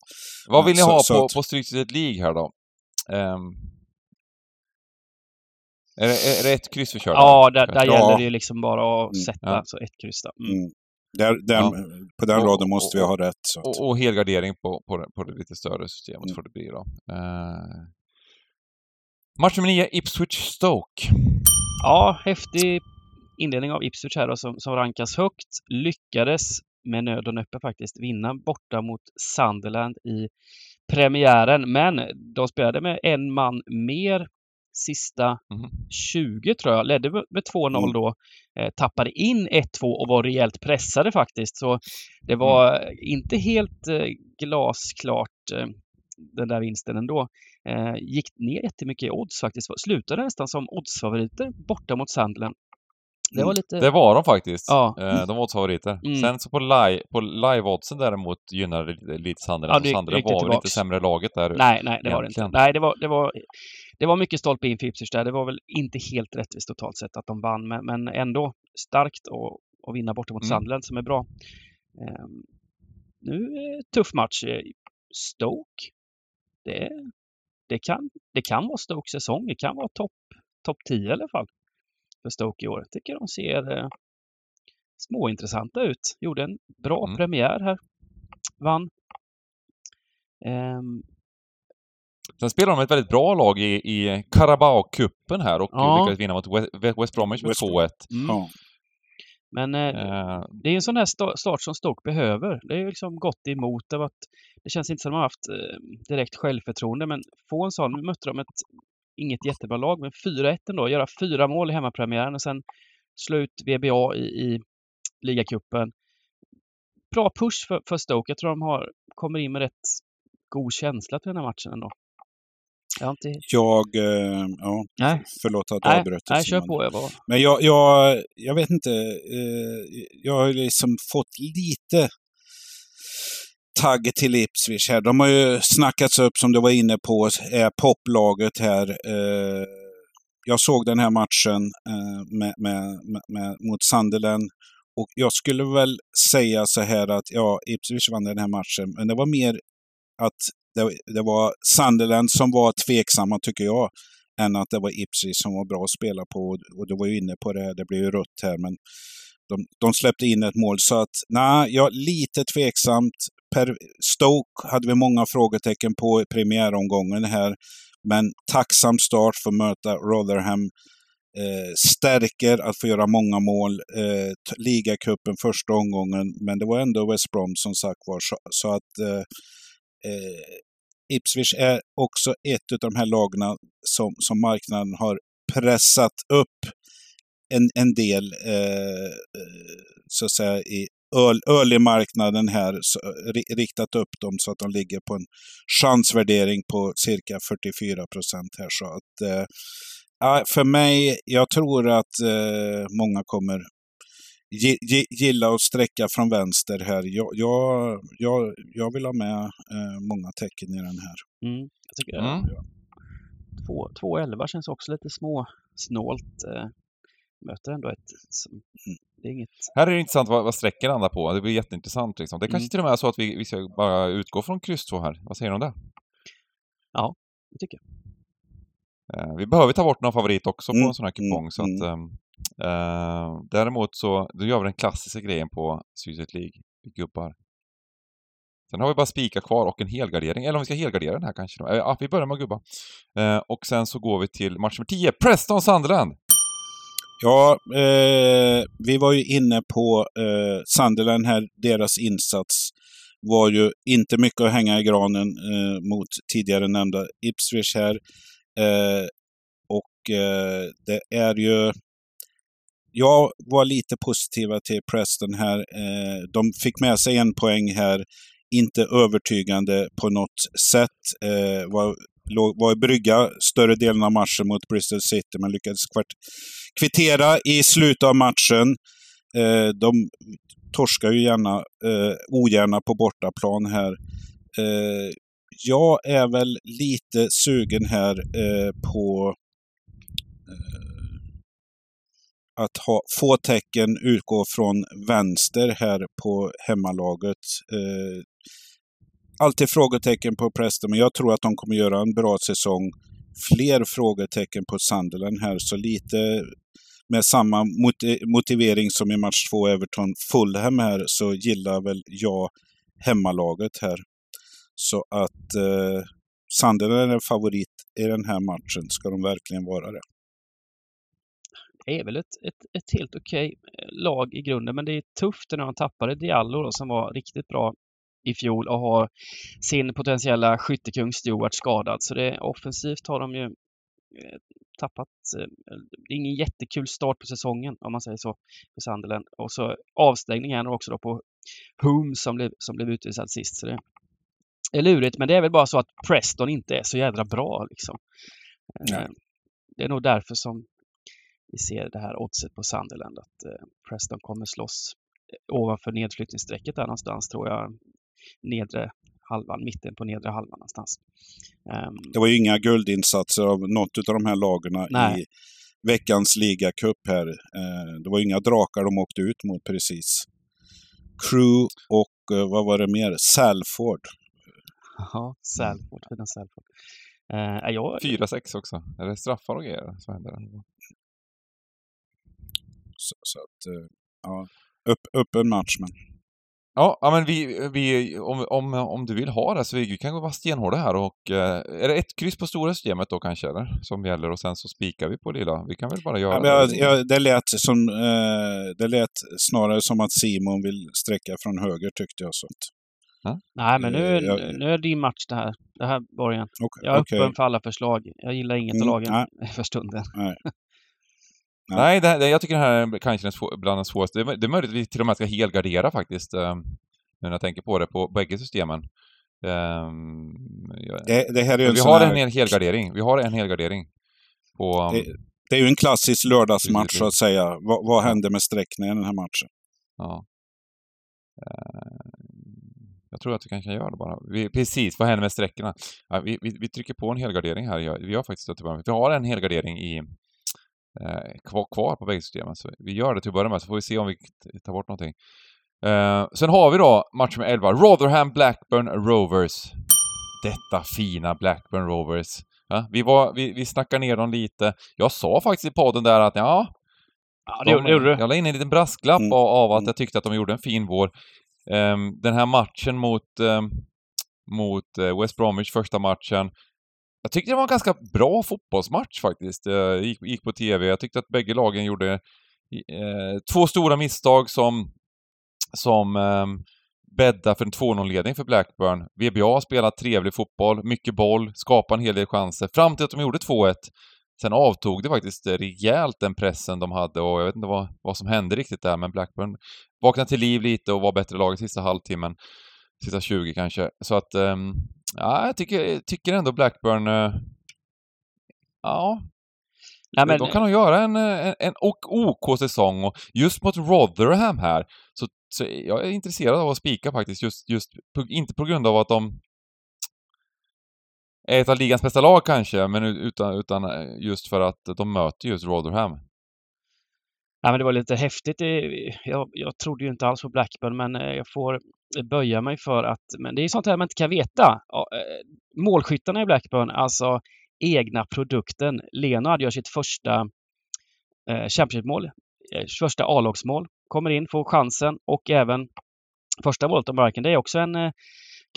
Vad vill ni
Så-
ha
så
på,
att-
på Stryktipset League här då? Ehm, är, det, är det ett kryss vi kör?
Ja, där, där
Ja.
gäller det ju liksom bara att
Mm.
sätta
Ja.
så ett kryss. Mm.
Mm. Där, där,
Ja.
På den
Och-
raden måste vi
och-
ha rätt. Så att.
Och, och helgardering på, på, det- på det lite större systemet
Mm.
får det bli då. Eh, match nummer 9, Ipswich Stoke.
Ja, häftig inledning av Ipswich här då, som, som rankas högt. Lyckades med nöd och näppe faktiskt vinna borta mot Sunderland i premiären. Men de spelade med en man mer sista
Mhm.
20 tror jag. Ledde med med 2-0
Mm.
då. Eh, tappade in 1-2 och var rejält pressade faktiskt. Så det var inte helt eh, glasklart eh, den där vinsten ändå. Eh, gick ner jättemycket i odds faktiskt. Slutade nästan som oddsfavoriter borta mot Sunderland. Det var
Mm.
lite...
Det var de faktiskt.
Ja.
Eh, de var oddsfavoriter.
Mm.
Sen så på, live, på live-oddsen däremot gynnade lite, lite Sunderland.
Ja,
så
det det
var väl inte sämre laget där.
Nej, nej, det var det inte.
egentligen.
Nej, det var, det var, det var mycket stolpe in för Ipswich där. Det var väl inte helt rättvist totalt sett att de vann, men, men ändå starkt att, vinna borta mot
Mm.
Sunderland som är bra. Ehm, nu det tuff match. Eh, Stoke, det, det, kan, det kan vara Stokes säsong. Det kan vara topp top 10 i alla fall för Stoke i år. Jag tycker de ser eh, småintressanta ut. Gjorde en bra
Mm.
premiär här. Vann. Ehm,
Sen spelade de ett väldigt bra lag i, i Carabao-cupen här och
Ja.
lyckades vinna mot West, West Bromwich med
West
2-1.
mm.
Ja.
Men eh,
Eh,
det är en sån här sta- start som Stoke behöver. Det är ju liksom gått emot. Det, varit, det känns inte som de har haft eh, direkt självförtroende, men få en sån. Nu mötte de ett, inget jättebra lag, men 4-1 ändå. Göra fyra mål i hemmapremiären och sen slå ut VBA i, i ligacupen. Bra push för, för Stoke. Jag tror de har, kommer in med rätt god känsla till den här matchen ändå. Jag inte...
Jag, eh, ja,
Nej,
förlåt att jag avbröt.
nej kör på. Jag var...
Men jag, jag, jag vet inte. Eh, jag har liksom fått lite tagg till Ipswich här. De har ju snackats upp, som du var inne på, är poplaget här. Eh, jag såg den här matchen eh, med, med, med, mot Sunderland och jag skulle väl säga så här att ja, Ipswich vann den här matchen, men det var mer att det, det var Sunderland som var tveksamma, tycker jag, än att det var Ipswich som var bra att spela på. Och du var ju inne på det, här, det blev ju rött här, men de, de släppte in ett mål. Så att, nej, jag lite tveksamt. Per Stoke hade vi många frågetecken på i premiäromgången här. Men tacksam start för att möta Rotherham. Eh, stärker att få göra många mål. Eh, ligacupen första omgången, men det var ändå West Brom som sagt var. Så, så att eh, eh, Ipswich är också ett av de här lagen som, som marknaden har pressat upp en, en del, eh, så att säga, i öl, marknaden här, så, riktat upp dem så att de ligger på en chansvärdering på cirka 44 procent här. Så att, eh, för mig, jag tror att eh, många kommer gilla att sträcka från vänster här. Jag, jag, jag, jag vill ha med eh, många tecken i den här.
Mm, jag tycker
Mm.
Två- 2-11 känns också lite små snålt. Eh, möter ändå ett... Som,
Mm.
det är inget...
Här är det intressant vad, vad sträcker landar på. Det blir jätteintressant. Liksom. Det kanske
Mm.
till och med är så att vi, vi ska bara utgå från kryss 2 här. Vad säger du om det?
Det tycker jag.
Eh, vi behöver ta bort någon favorit också på
Mm,
en sån här kupong.
mm,
så att, Uh, däremot så då gör vi den klassiska grejen på Sydsvenskt League. Vi gubbar. Sen har vi bara spika kvar och en helgardering. Eller om vi ska helgardera den här kanske. Då. Eh, ja, vi börjar med att gubba. Eh, och sen så går vi till match nummer 10. Preston Sunderland!
Ja, eh, vi var ju inne på eh, Sunderland här. Deras insats var ju inte mycket att hänga i granen eh, mot tidigare nämnda Ipswich här. Eh, och eh, det är ju... Jag var lite positiva till Preston här. Eh, de fick med sig en poäng här. Inte övertygande på något sätt. Eh, var, låg, var i brygga större delen av matchen mot Bristol City, men lyckades kvart, kvittera i slutet av matchen. Eh, de torskar ju gärna, eh, ogärna på bortaplan här. Eh, jag är väl lite sugen här eh, på eh, att ha få tecken utgå från vänster här på hemmalaget. Eh, alltid frågetecken på Preston, men jag tror att de kommer göra en bra säsong. Fler frågetecken på Sunderland här, så lite med samma moti motivering som i match två Everton-Fulham här så gillar väl jag hemmalaget här. Så att eh, Sunderland är favorit i den här matchen. Ska de verkligen vara det?
Är väl ett, ett, ett helt okej lag i grunden, men det är tufft när de tappade Diallo då, som var riktigt bra i fjol och har sin potentiella skyttekung Stewart skadad. Så det, offensivt har de ju eh, tappat. Eh, det är ingen jättekul start på säsongen om man säger så för Sunderland. Och så avstängning här också då på Hum som blev, som blev utvisad sist. Så det är lurigt, men det är väl bara så att Preston inte är så jädra bra liksom.
Nej.
Eh, det är nog därför som vi ser det här oddset på Sunderland att Preston kommer slåss ovanför nedflyttningsstrecket där någonstans tror jag nedre halvan, mitten på nedre halvan någonstans. Um,
det var ju inga guldinsatser av något av de här lagarna
Nej.
i veckans ligacup här. Eh, det var inga drakar de åkte ut mot precis. Crew och eh, vad var det mer? Salford.
Ja, Salford, fina Salford. Uh, jag...
4-6 också. Är det straffar och grejer som händer?
Så, så att, uh, ja, upp, öppen match men.
Ja, ja men vi, vi om, om, om du vill ha det så vi kan vara stenhårda här och eh, är det ett kryss på stora systemet då kanske eller? Som gäller och sen så spikar vi på lilla. Vi kan väl bara göra
ja,
det.
Jag, jag, det, lät som, eh, det lät snarare som att Simon vill sträcka från höger tyckte jag. Så att,
Nej, men nu,
Eh, jag-
nu är det din match det här. Det här Borgen.
okay,
Jag är
okej.
öppen för alla förslag. Jag gillar inget
Mm,
av lagen
nej.
för stunden.
Nej, det, det, jag tycker det här är kanske den bland de svåraste. Det är, det är möjligt att vi till och med ska helgardera faktiskt. Eh, nu när jag tänker på det, på bägge systemen. Ja.
Det, det här är ju
vi har
här,
en hel helgardering. Vi har en helgardering. På,
Det- det är ju en klassisk lördagsmatch så att säga. Vad, vad hände med sträckningen i den här matchen?
Ja. Eh, Jag tror att vi kanske kan göra det bara. Vi, precis, vad händer med sträckorna? Ja, vi, vi, vi trycker på en helgardering här. Vi har faktiskt med. Vi har en helgardering i, kvar, kvar på bägge systemen. Så vi gör det till att börja med, så får vi se om vi tar bort någonting. Eh, sen har vi då match med 11. Rotherham Blackburn Rovers. Detta fina Blackburn Rovers. Ja, vi, var, vi, vi snackade ner dem lite. Jag sa faktiskt i podden där att ja,
Ja, det, det gjorde du.
jag la in en liten brasklapp
Mm.
av, att
Mm.
jag tyckte att de gjorde en fin vår. Ehm, den här matchen mot, ehm, mot eh, West Bromwich, första matchen. Jag tyckte det var en ganska bra fotbollsmatch faktiskt. Jag gick, gick på TV. Jag tyckte att bägge lagen gjorde eh, två stora misstag som, som eh, bäddar för en 2-0-ledning för Blackburn. VBA har spelat trevlig fotboll, mycket boll, skapar en hel del chanser, fram till att de gjorde 2-1. Sen avtog det faktiskt rejält den pressen de hade och jag vet inte vad, vad som hände riktigt där, men Blackburn vaknade till liv lite och var bättre lag i sista halvtimmen. Sista 20 kanske. Så att, ehm, ja, jag tycker, tycker ändå Blackburn, eh, ja,
Nej, men,
de kan nog göra en, en, en ok- OK-säsong och just mot Rotherham här så, så jag är intresserad av att spika faktiskt, just, just inte på grund av att de är ett av ligans bästa lag kanske, men utan, utan eh, just för att de möter just Rotherham.
Nej, men det var lite häftigt. Jag, jag trodde ju inte alls på Blackburn, men eh, jag får böja mig för att... Men det är sånt här man inte kan veta. Eh, målskyttarna i Blackburn, alltså egna produkten. Leonard gör sitt första eh, Championship-mål, eh, första A-lagsmål. Kommer in, får chansen och även första målet om marken. Det är också en eh,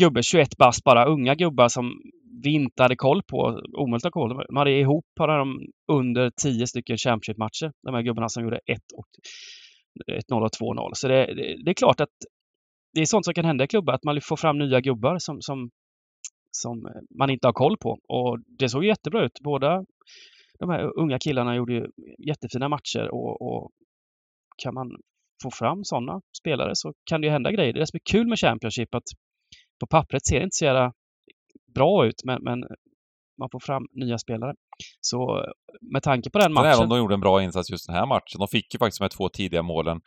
gubbe, 21 bast bara, unga gubbar som vi inte hade koll på, omöjligt att ha koll. De hade ihop hade de under 10 stycken Championship-matcher, de här gubbarna som gjorde 1 och 1-0 och 2-0. Så det, det, det är klart att det är sånt som kan hända i klubbar, att man får fram nya gubbar som, som, som man inte har koll på. Och det såg jättebra ut. Båda de här unga killarna gjorde ju jättefina matcher och, och kan man få fram sådana spelare så kan det ju hända grejer. Det är det som är kul med Championship att på pappret ser det inte så jävla bra ut men, men man får fram nya spelare. Så med tanke på den
Sen även
matchen.
om de gjorde en bra insats just den här matchen. De fick ju faktiskt här två tidiga målen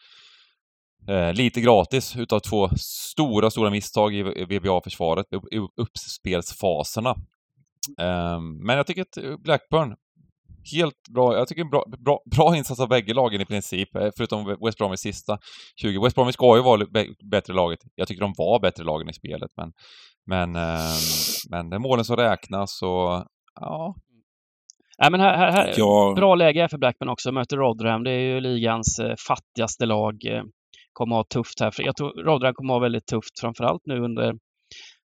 eh, lite gratis utav två stora, stora misstag i VBA-försvaret i i uppspelsfaserna. Eh, men jag tycker att eh, Blackburn, helt bra. Jag tycker en bra, bra, bra insats av bägge lagen i princip, eh, förutom West Bromwich sista 20. West Bromwich ska ju vara bä- bättre laget. Jag tycker de var bättre lagen i spelet, men, men, eh, men det är målen som räknas och ja,
Nej, men här, här, här,
Ja.
Bra läge här för Blackburn också. Möter Rotherham. Det är ju ligans eh, fattigaste lag. Eh, kommer ha tufft här. För jag tror Rodran kommer ha väldigt tufft, framförallt nu under,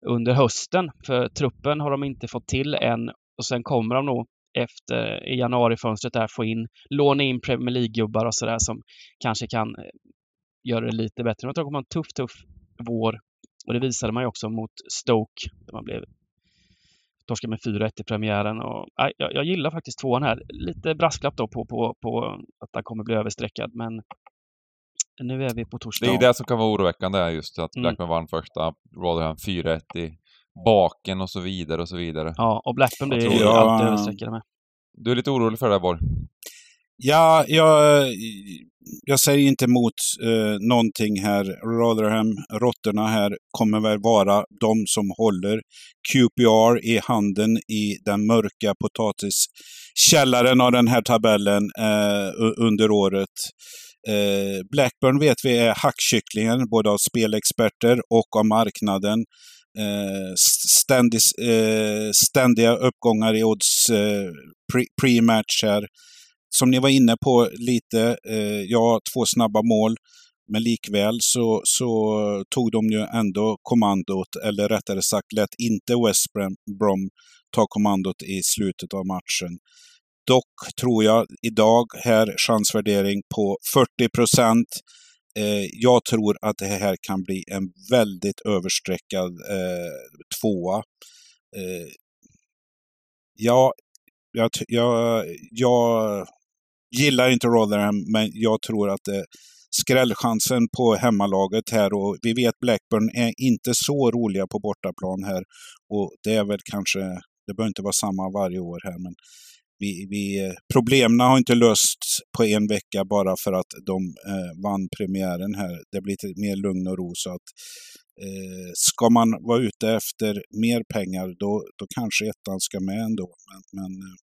under hösten. För truppen har de inte fått till än. Och sen kommer de nog efter i januarifönstret där få in, låna in Premier League-gubbar och sådär som kanske kan eh, göra det lite bättre. Jag tror de kommer ha en tuff, tuff vår. Och det visade man ju också mot Stoke. Där man blev torskade med 4-1 i premiären. Och, nej, jag, jag gillar faktiskt tvåan här. Lite brasklapp då på, på, på att han kommer bli överstreckad, men nu är vi på torsdag.
Det är det som kan vara oroväckande, just att
Mm.
Blackburn vann första, Rotherham 4-1 i baken och så vidare och så vidare.
Ja, och Blackburn blir ju alltid överstreckade med.
Du är lite orolig för det här, Borg?
Ja, jag, jag säger inte emot eh, någonting här. Rotherham, råttorna här, kommer väl vara de som håller QPR i handen i den mörka potatiskällaren av den här tabellen eh, under året. Eh, Blackburn vet vi är hackkycklingen, både av spelexperter och av marknaden. Eh, Ständig, eh, ständiga uppgångar i odds pre-match här som ni var inne på lite, ja, två snabba mål. Men likväl så, så tog de ju ändå kommandot, eller rättare sagt lät inte West Brom ta kommandot i slutet av matchen. Dock tror jag idag, här chansvärdering på 40 procent. Eh, jag tror att det här kan bli en väldigt överstreckad eh, tvåa. Eh, ja, jag, jag, jag gillar inte Rotherham, men jag tror att det skrällchansen på hemmalaget här och vi vet Blackburn är inte så roliga på bortaplan här och det är väl kanske, det behöver inte vara samma varje år här, men vi, vi, eh, problemen har inte lösts på en vecka bara för att de eh, vann premiären här. Det blir lite mer lugn och ro så att eh, ska man vara ute efter mer pengar då, då kanske ettan ska med ändå. Men, men eh,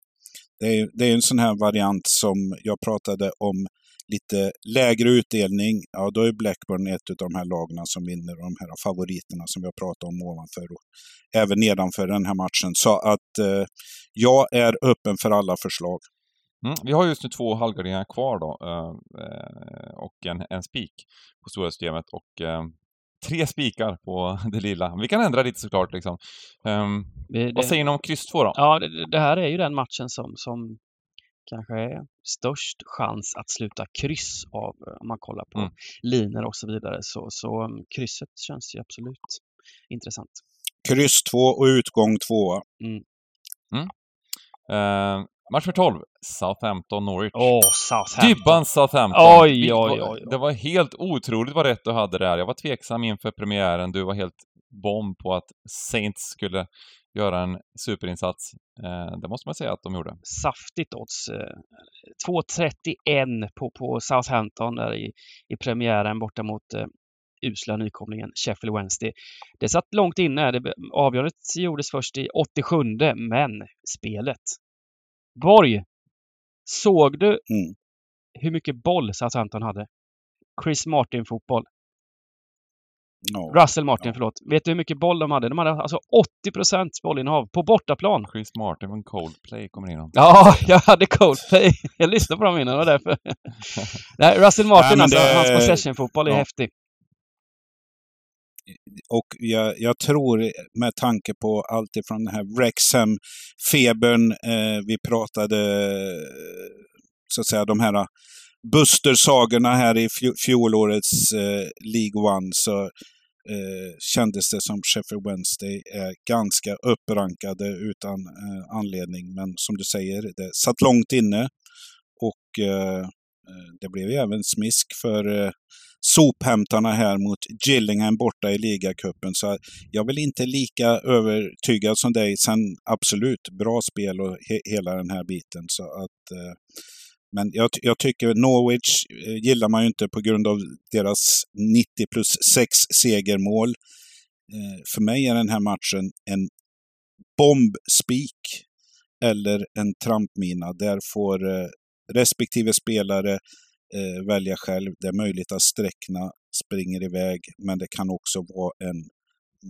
det är, det är en sån här variant som jag pratade om lite lägre utdelning. Ja, då är Blackburn ett av de här lagna som vinner, de här favoriterna som vi har pratat om ovanför och även nedanför den här matchen. Så att eh, jag är öppen för alla förslag.
Mm. Vi har just nu två halvgarderingar kvar då eh, eh, och en, en spik på stora systemet och eh, tre spikar på det lilla. Vi kan ändra lite såklart liksom. Ehm,
Det,
vad säger ni om kryss 2 då?
ja, det, det här är ju den matchen som, som kanske är störst chans att sluta kryss av eh, om man kollar på
Mm.
linor och så vidare. Så, så um, krysset känns ju absolut intressant.
Kryss 2 och utgång 2.
Eh, match för 12, Southampton-Norwich.
Åh, Southampton!
Dybban Southampton!
Oj, oj, oj.
Det var helt otroligt vad rätt du hade där. Jag var tveksam inför premiären. Du var helt bomb på att Saints skulle göra en superinsats. Eh, det måste man säga att de gjorde.
saftigt odds. eh, 2.31 på, på Southampton där i, i premiären borta mot eh, usla nykomlingen Sheffield Wednesday. Det satt långt inne. Det, avgörandet gjordes först i 87 men spelet. Borg, såg du
Mm.
hur mycket boll Southampton hade? Chris Martin-fotboll.
Ja.
Russell Martin,
Ja.
förlåt. Vet du hur mycket boll de hade? De hade alltså 80 procents bollinnehav på bortaplan.
Chris Martin från Coldplay kommer in.
Ja, jag hade Coldplay. Jag lyssnade på dem innan, det var därför. Nej, Russell Martin,
Nej,
alltså,
det-
hans possession-fotboll är
ja.
häftig.
Och jag, jag tror med tanke på allt ifrån den här Wrexham-febern, eh, vi pratade så att säga de här Buster-sagorna här i fjo- fjolårets eh, League One så eh, kändes det som Sheffield Wednesday är ganska upprankade utan eh, anledning. Men som du säger, det satt långt inne och eh, eh, det blev ju även smisk för eh, sophämtarna här mot Gillingham borta i ligacupen. Så jag vill inte lika övertygad som dig. Sen absolut, bra spel och he hela den här biten. Så att, eh, men jag, jag tycker Norwich eh, gillar man ju inte på grund av deras 90 plus 6 segermål. Eh, för mig är den här matchen en bombspik eller en trampmina. Där får eh, respektive spelare eh, välja själv. Det är möjligt att sträckna springer iväg, men det kan också vara en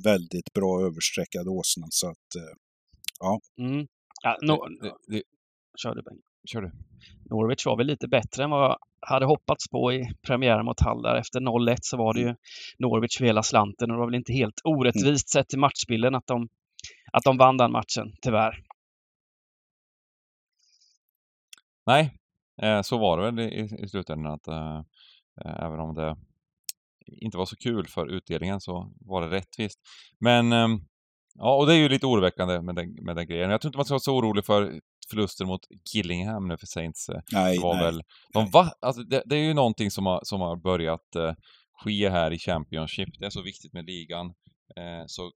väldigt bra översträckad åsna. Så att, eh,
Mm. Ja, no,
det,
Kör du Bengt.
Kör du.
Norwich var väl lite bättre än vad jag hade hoppats på i premiären mot Hull där. Efter 0-1 så var det ju Norwich för hela slanten och det var väl inte helt orättvist sett till matchbilden att de, att de vann den matchen, tyvärr.
Nej, eh, så var det väl i, i slutändan att eh, även om det inte var så kul för utdelningen så var det rättvist. Men ehm, ja, och det är ju lite oroväckande med den, med den grejen. Jag tror inte man ska vara så orolig för förluster mot Gillingham nu för Saints.
Nej,
det var
nej.
väl, de va, alltså det, det är ju någonting som har, som har börjat eh, ske här i Championship. Det är så viktigt med ligan. Eh, så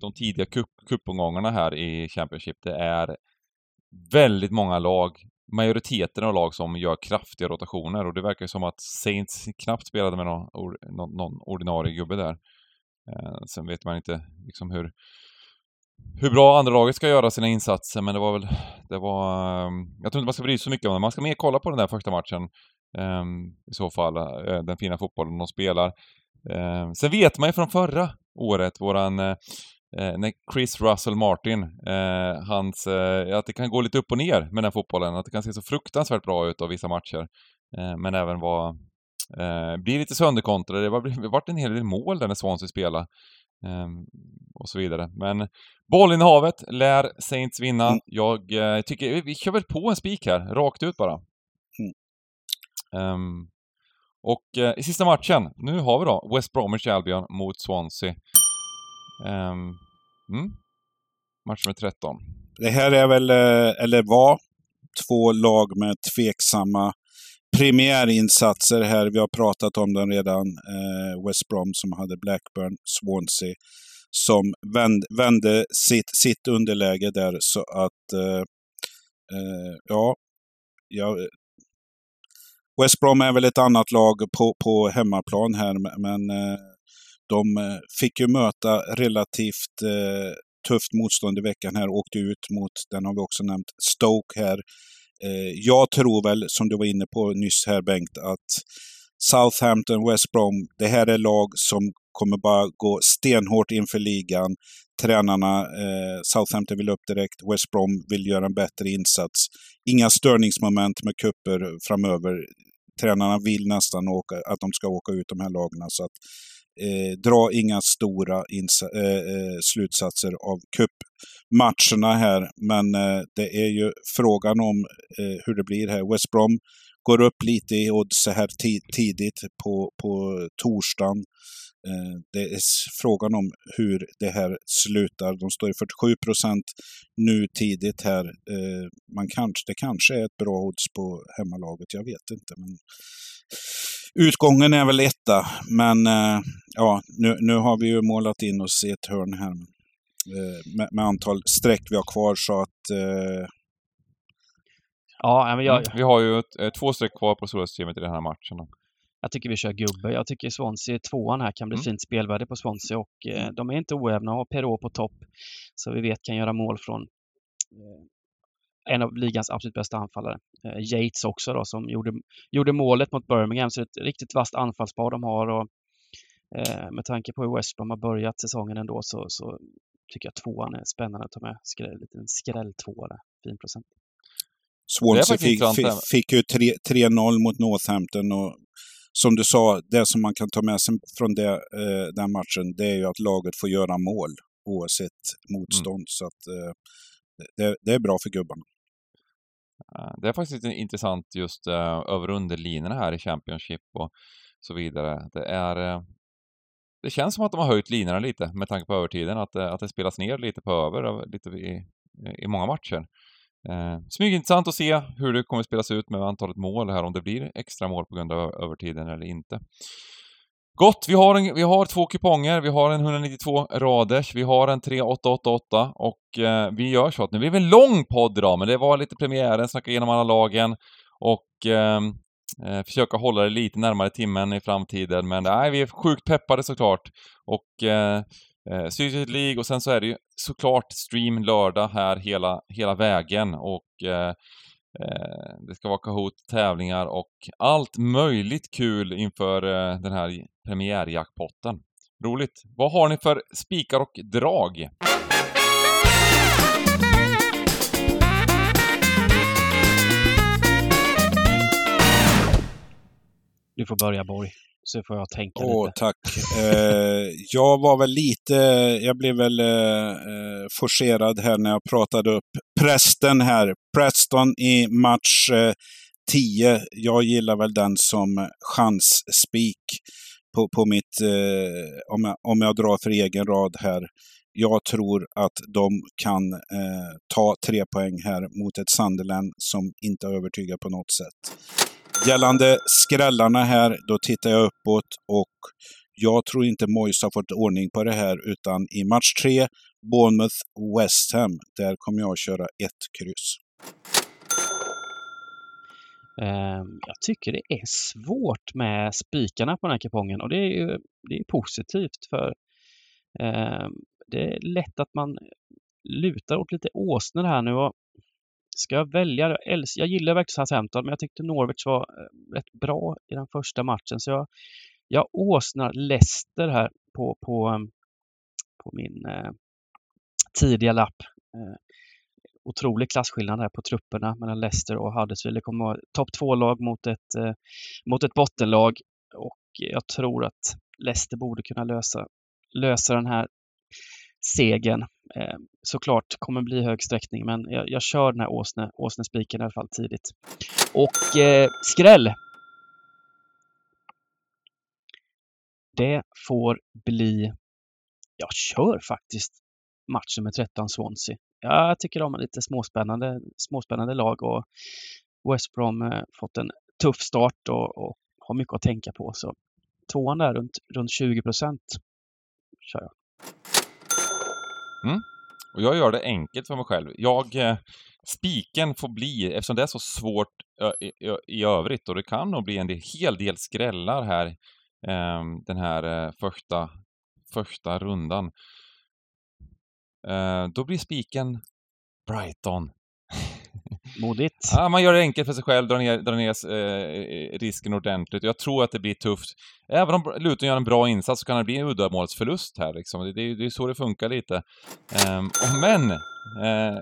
de tidiga cup, cupomgångarna här i Championship, det är väldigt många lag, majoriteten av lag som gör kraftiga rotationer och det verkar som att Saints knappt spelade med någon, or- någon, någon ordinarie gubbe där. Eh, sen vet man inte liksom hur, hur bra andra laget ska göra sina insatser, men det var väl, det var, ehm, jag tror inte man ska bry sig så mycket om det. Man ska mer kolla på den där första matchen, eh, i så fall, eh, den fina fotbollen de spelar. Eh, sen vet man ju från förra året, våran, eh, eh, när Chris Russell Martin, eh, hans, eh, att det kan gå lite upp och ner med den fotbollen, att det kan se så fruktansvärt bra ut av vissa matcher, eh, men även vara, eh, lite sönderkontrade. Det var, vart en hel del mål där när Swansea spelade. Ehm, och så vidare. Men bollinnehavet lär Saints vinna.
Mm.
Jag eh, tycker, vi kör väl på en spik här, rakt ut bara.
Mm.
Ehm, och eh, i sista matchen, nu har vi då West Bromwich Albion mot Swansea. Ehm, mm. Match nummer 13.
Det här är väl, eh, eller var, två lag med tveksamma premiärinsatser här. Vi har pratat om den redan. Eh, West Brom som hade Blackburn, Swansea som vänd, vände sitt, sitt underläge där så att eh, eh ja, ja, West Brom är väl ett annat lag på, på hemmaplan här men eh, de eh, fick ju möta relativt eh, tufft motstånd i veckan här, åkte ut mot, den har vi också nämnt, Stoke här. Eh, jag tror väl, som du var inne på nyss här Bengt, att Southampton, West Brom, det här är lag som kommer bara gå stenhårt inför ligan. Tränarna, eh, Southampton vill upp direkt, West Brom vill göra en bättre insats. Inga störningsmoment med kupper framöver. Tränarna vill nästan åka, att de ska åka ut de här lagarna. Så att, eh, dra inga stora eh, eh, slutsatser av cupmatcherna här. Men eh, det är ju frågan om eh, hur det blir här. West Brom går upp lite i odds så här tidigt på, på torsdagen. Eh, det är frågan om hur det här slutar. De står i 47 procent nu tidigt här. Eh, man kanske, det kanske är ett bra odds på hemmalaget, jag vet inte. Men utgången är väl etta, men eh, ja, nu, nu har vi ju målat in oss i ett hörn här. Eh, med, med antal streck vi har kvar så att eh,
Ja, men jag,
Mm. Vi har ju ett, eh, två streck kvar på stora systemet i den här matchen.
jag tycker vi kör gubbe. Jag tycker Swansea, tvåan här, kan bli
Mm.
fint spelvärde på Swansea och eh, de är inte oävna och har Perrault på topp. Så vi vet kan göra mål från eh, en av ligans absolut bästa anfallare. Eh, Yates också då, som gjorde, gjorde målet mot Birmingham. Så det är ett riktigt vasst anfallspar de har. Och, eh, med tanke på hur West Brom har börjat säsongen ändå så, så tycker jag tvåan är spännande att ta med. Skräll, en liten skrälltvåa där. Fin procent.
Swansea fick, fick, ju tre- 3-0 mot Northampton och som du sa, det som man kan ta med sig från det, eh, den matchen, det är ju att laget får göra mål oavsett motstånd. Så att eh, det, det är bra för gubbarna.
Eh, det är faktiskt lite intressant just eh, över underlinorna här i Championship och så vidare. Det är... Eh, det känns som att de har höjt linorna lite med tanke på övertiden, att, att det spelas ner lite på över lite i, i många matcher. Eh, smygintressant att se hur det kommer spelas ut med antalet mål här, om det blir extra mål på grund av övertiden eller inte. Gott, vi har, en, vi har två kuponger, vi har en 192 raders, vi har en 3888 och eh, vi gör så att nu blir det en lång podd idag, men det var lite premiären, snacka igenom alla lagen och ehm, eh, försöka hålla det lite närmare timmen i framtiden. Men nej, vi är sjukt peppade såklart. Och eh, eh Syriet League och sen så är det ju såklart stream lördag här hela, hela vägen och eh, Eh, det ska vara Kahoot-tävlingar och allt möjligt kul inför eh, den här premiärjackpotten. Roligt! Vad har ni för spikar och drag?
Du får börja Borg så får jag tänka
Åh,
lite.
tack. Eh, jag var väl lite, jag blev väl eh, eh, forcerad här när jag pratade upp prästen här. Preston i match eh, 10. Jag gillar väl den som chansspik på, på mitt, eh, om, jag, om jag drar för egen rad här. Jag tror att de kan eh, ta tre poäng här mot ett Sunderland som inte har övertygat på något sätt. Gällande skrällarna här, då tittar jag uppåt och jag tror inte Moyes har fått ordning på det här utan i match tre, Bournemouth-West Ham, där kommer jag att köra ett kryss.
Ehm, jag tycker det är svårt med spikarna på den här kupongen och det är ju det är positivt för ehm, det är lätt att man lutar åt lite åsnor här nu. Och ska jag välja? Jag, jag gillar verkligen Southampton men jag tyckte Norwich var eh, rätt bra i den första matchen så jag, jag åsnar Leicester här på, på, eh, på min eh, tidiga lapp. Eh, otrolig klasskillnad här på trupperna mellan Leicester och Huddersfield. Det kommer vara topp två-lag mot ett, eh, mot ett bottenlag och jag tror att Leicester borde kunna lösa, lösa den här segern. Eh, såklart kommer bli hög sträckning men jag, jag kör den här Åsne, Åsnespiken i alla fall tidigt. Och eh, skräll! Det får bli... Jag kör faktiskt match nummer 13 Swansea. Jag tycker de har lite småspännande, småspännande lag och West Brom eh, fått en tuff start och, och har mycket att tänka på. Så tvåan där runt, runt 20 procent kör jag. Mm.
Och jag gör det enkelt för mig själv. Jag, eh, spiken får bli, eftersom det är så svårt i, i, i övrigt och det kan nog bli en del, hel del skrällar här eh, den här eh, första, första rundan. Eh, då blir spiken Brighton.
Modigt.
Ja, man gör det enkelt för sig själv, drar ner, drar ner eh, eh, risken ordentligt. Jag tror att det blir tufft. Även om Luton gör en bra insats så kan det bli en uddamålsförlust här liksom. Det, det, det är så det funkar lite. Ehm, men! Eh,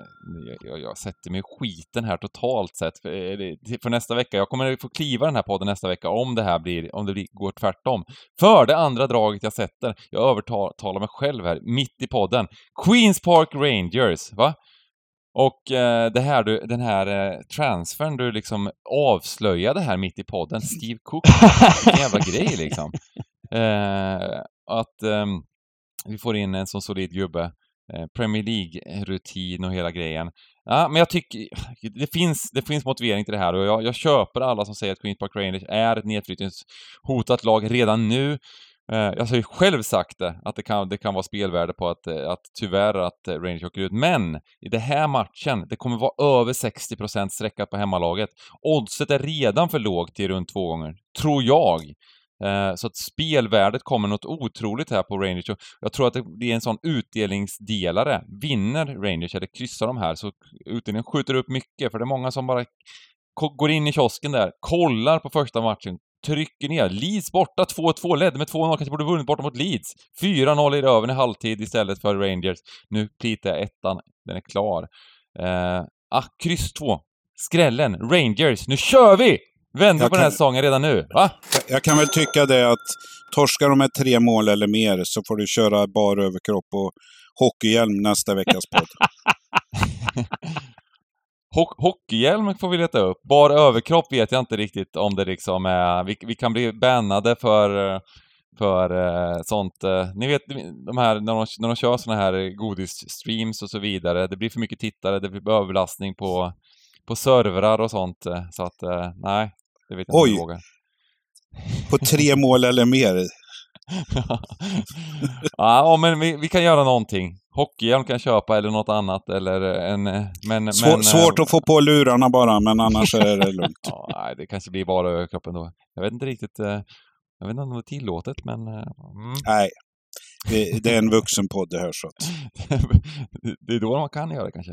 jag, jag, jag sätter mig i skiten här totalt sett eh, för, för nästa vecka. Jag kommer få kliva den här podden nästa vecka om det här blir, om det blir, går tvärtom. För det andra draget jag sätter, jag övertalar mig själv här, mitt i podden. Queens Park Rangers, va? Och eh, det här du, den här eh, transfern du liksom avslöjade här mitt i podden, Steve Cook, vilken jävla grej liksom. Eh, att ehm, vi får in en sån solid gubbe. Premier League-rutin och hela grejen. Ja, men jag tycker det finns, det finns motivering till det här och jag, jag köper alla som säger att Queens Park Rangers är ett nedflyttningshotat lag redan nu. Eh, jag har ju själv sagt det, att det kan, det kan vara spelvärde på att, eh, att tyvärr att eh, Rangers åker ut. Men i den här matchen, det kommer vara över 60% sträcka på hemmalaget. Oddset är redan för lågt till runt två gånger, tror jag. Så att spelvärdet kommer något otroligt här på Rangers. Jag tror att det blir en sån utdelningsdelare. Vinner Rangers eller kryssar de här så utdelningen skjuter upp mycket, för det är många som bara går in i kiosken där, kollar på första matchen, trycker ner. Leeds borta 2-2, ledde med 2-0, kanske borde vunnit borta mot Leeds. 4-0 i röven i halvtid istället för Rangers. Nu plitar jag ettan, den är klar. Eh, ah, kryss 2. Skrällen, Rangers, nu kör vi! Vänder på den här
kan-
säsongen redan nu, va?
Jag, jag kan väl tycka det att torskar de med tre mål eller mer så får du köra bar överkropp och hockeyhjälm nästa veckas podd.
Ho- hockeyhjälm får vi leta upp. Bar överkropp vet jag inte riktigt om det liksom är... Vi, vi kan bli bannade för, för eh, sånt. eh, Ni vet de här när de, när de kör såna här godisstreams och så vidare. Det blir för mycket tittare, det blir överbelastning på, på servrar och sånt. eh, Så att, nej. Det vet jag
Oj.
inte vågar.
På tre mål eller mer.
ja, men vi, vi kan göra någonting. Hockeyhjälm kan köpa eller något annat eller en... eh, Men,
Svår,
men,
svårt
eh,
att få på lurarna bara, men annars är det lugnt.
Ja, nej, det kanske blir bara överkroppen då. Jag vet inte riktigt. eh, Jag vet inte om det är tillåtet, men... eh, Mm.
Nej, det, det är en vuxenpodd det här så att.
det är då man kan göra det kanske.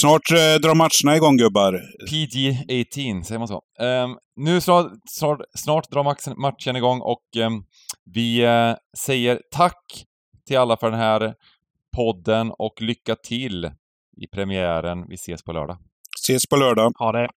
Snart eh, drar matcherna igång gubbar.
PG-18, säger man så? Ehm, nu snart, snart, snart drar matchen, matchen igång och ehm, vi eh, säger tack till alla för den här podden och lycka till i premiären. Vi ses på lördag.
Ses på lördag.
Ha det!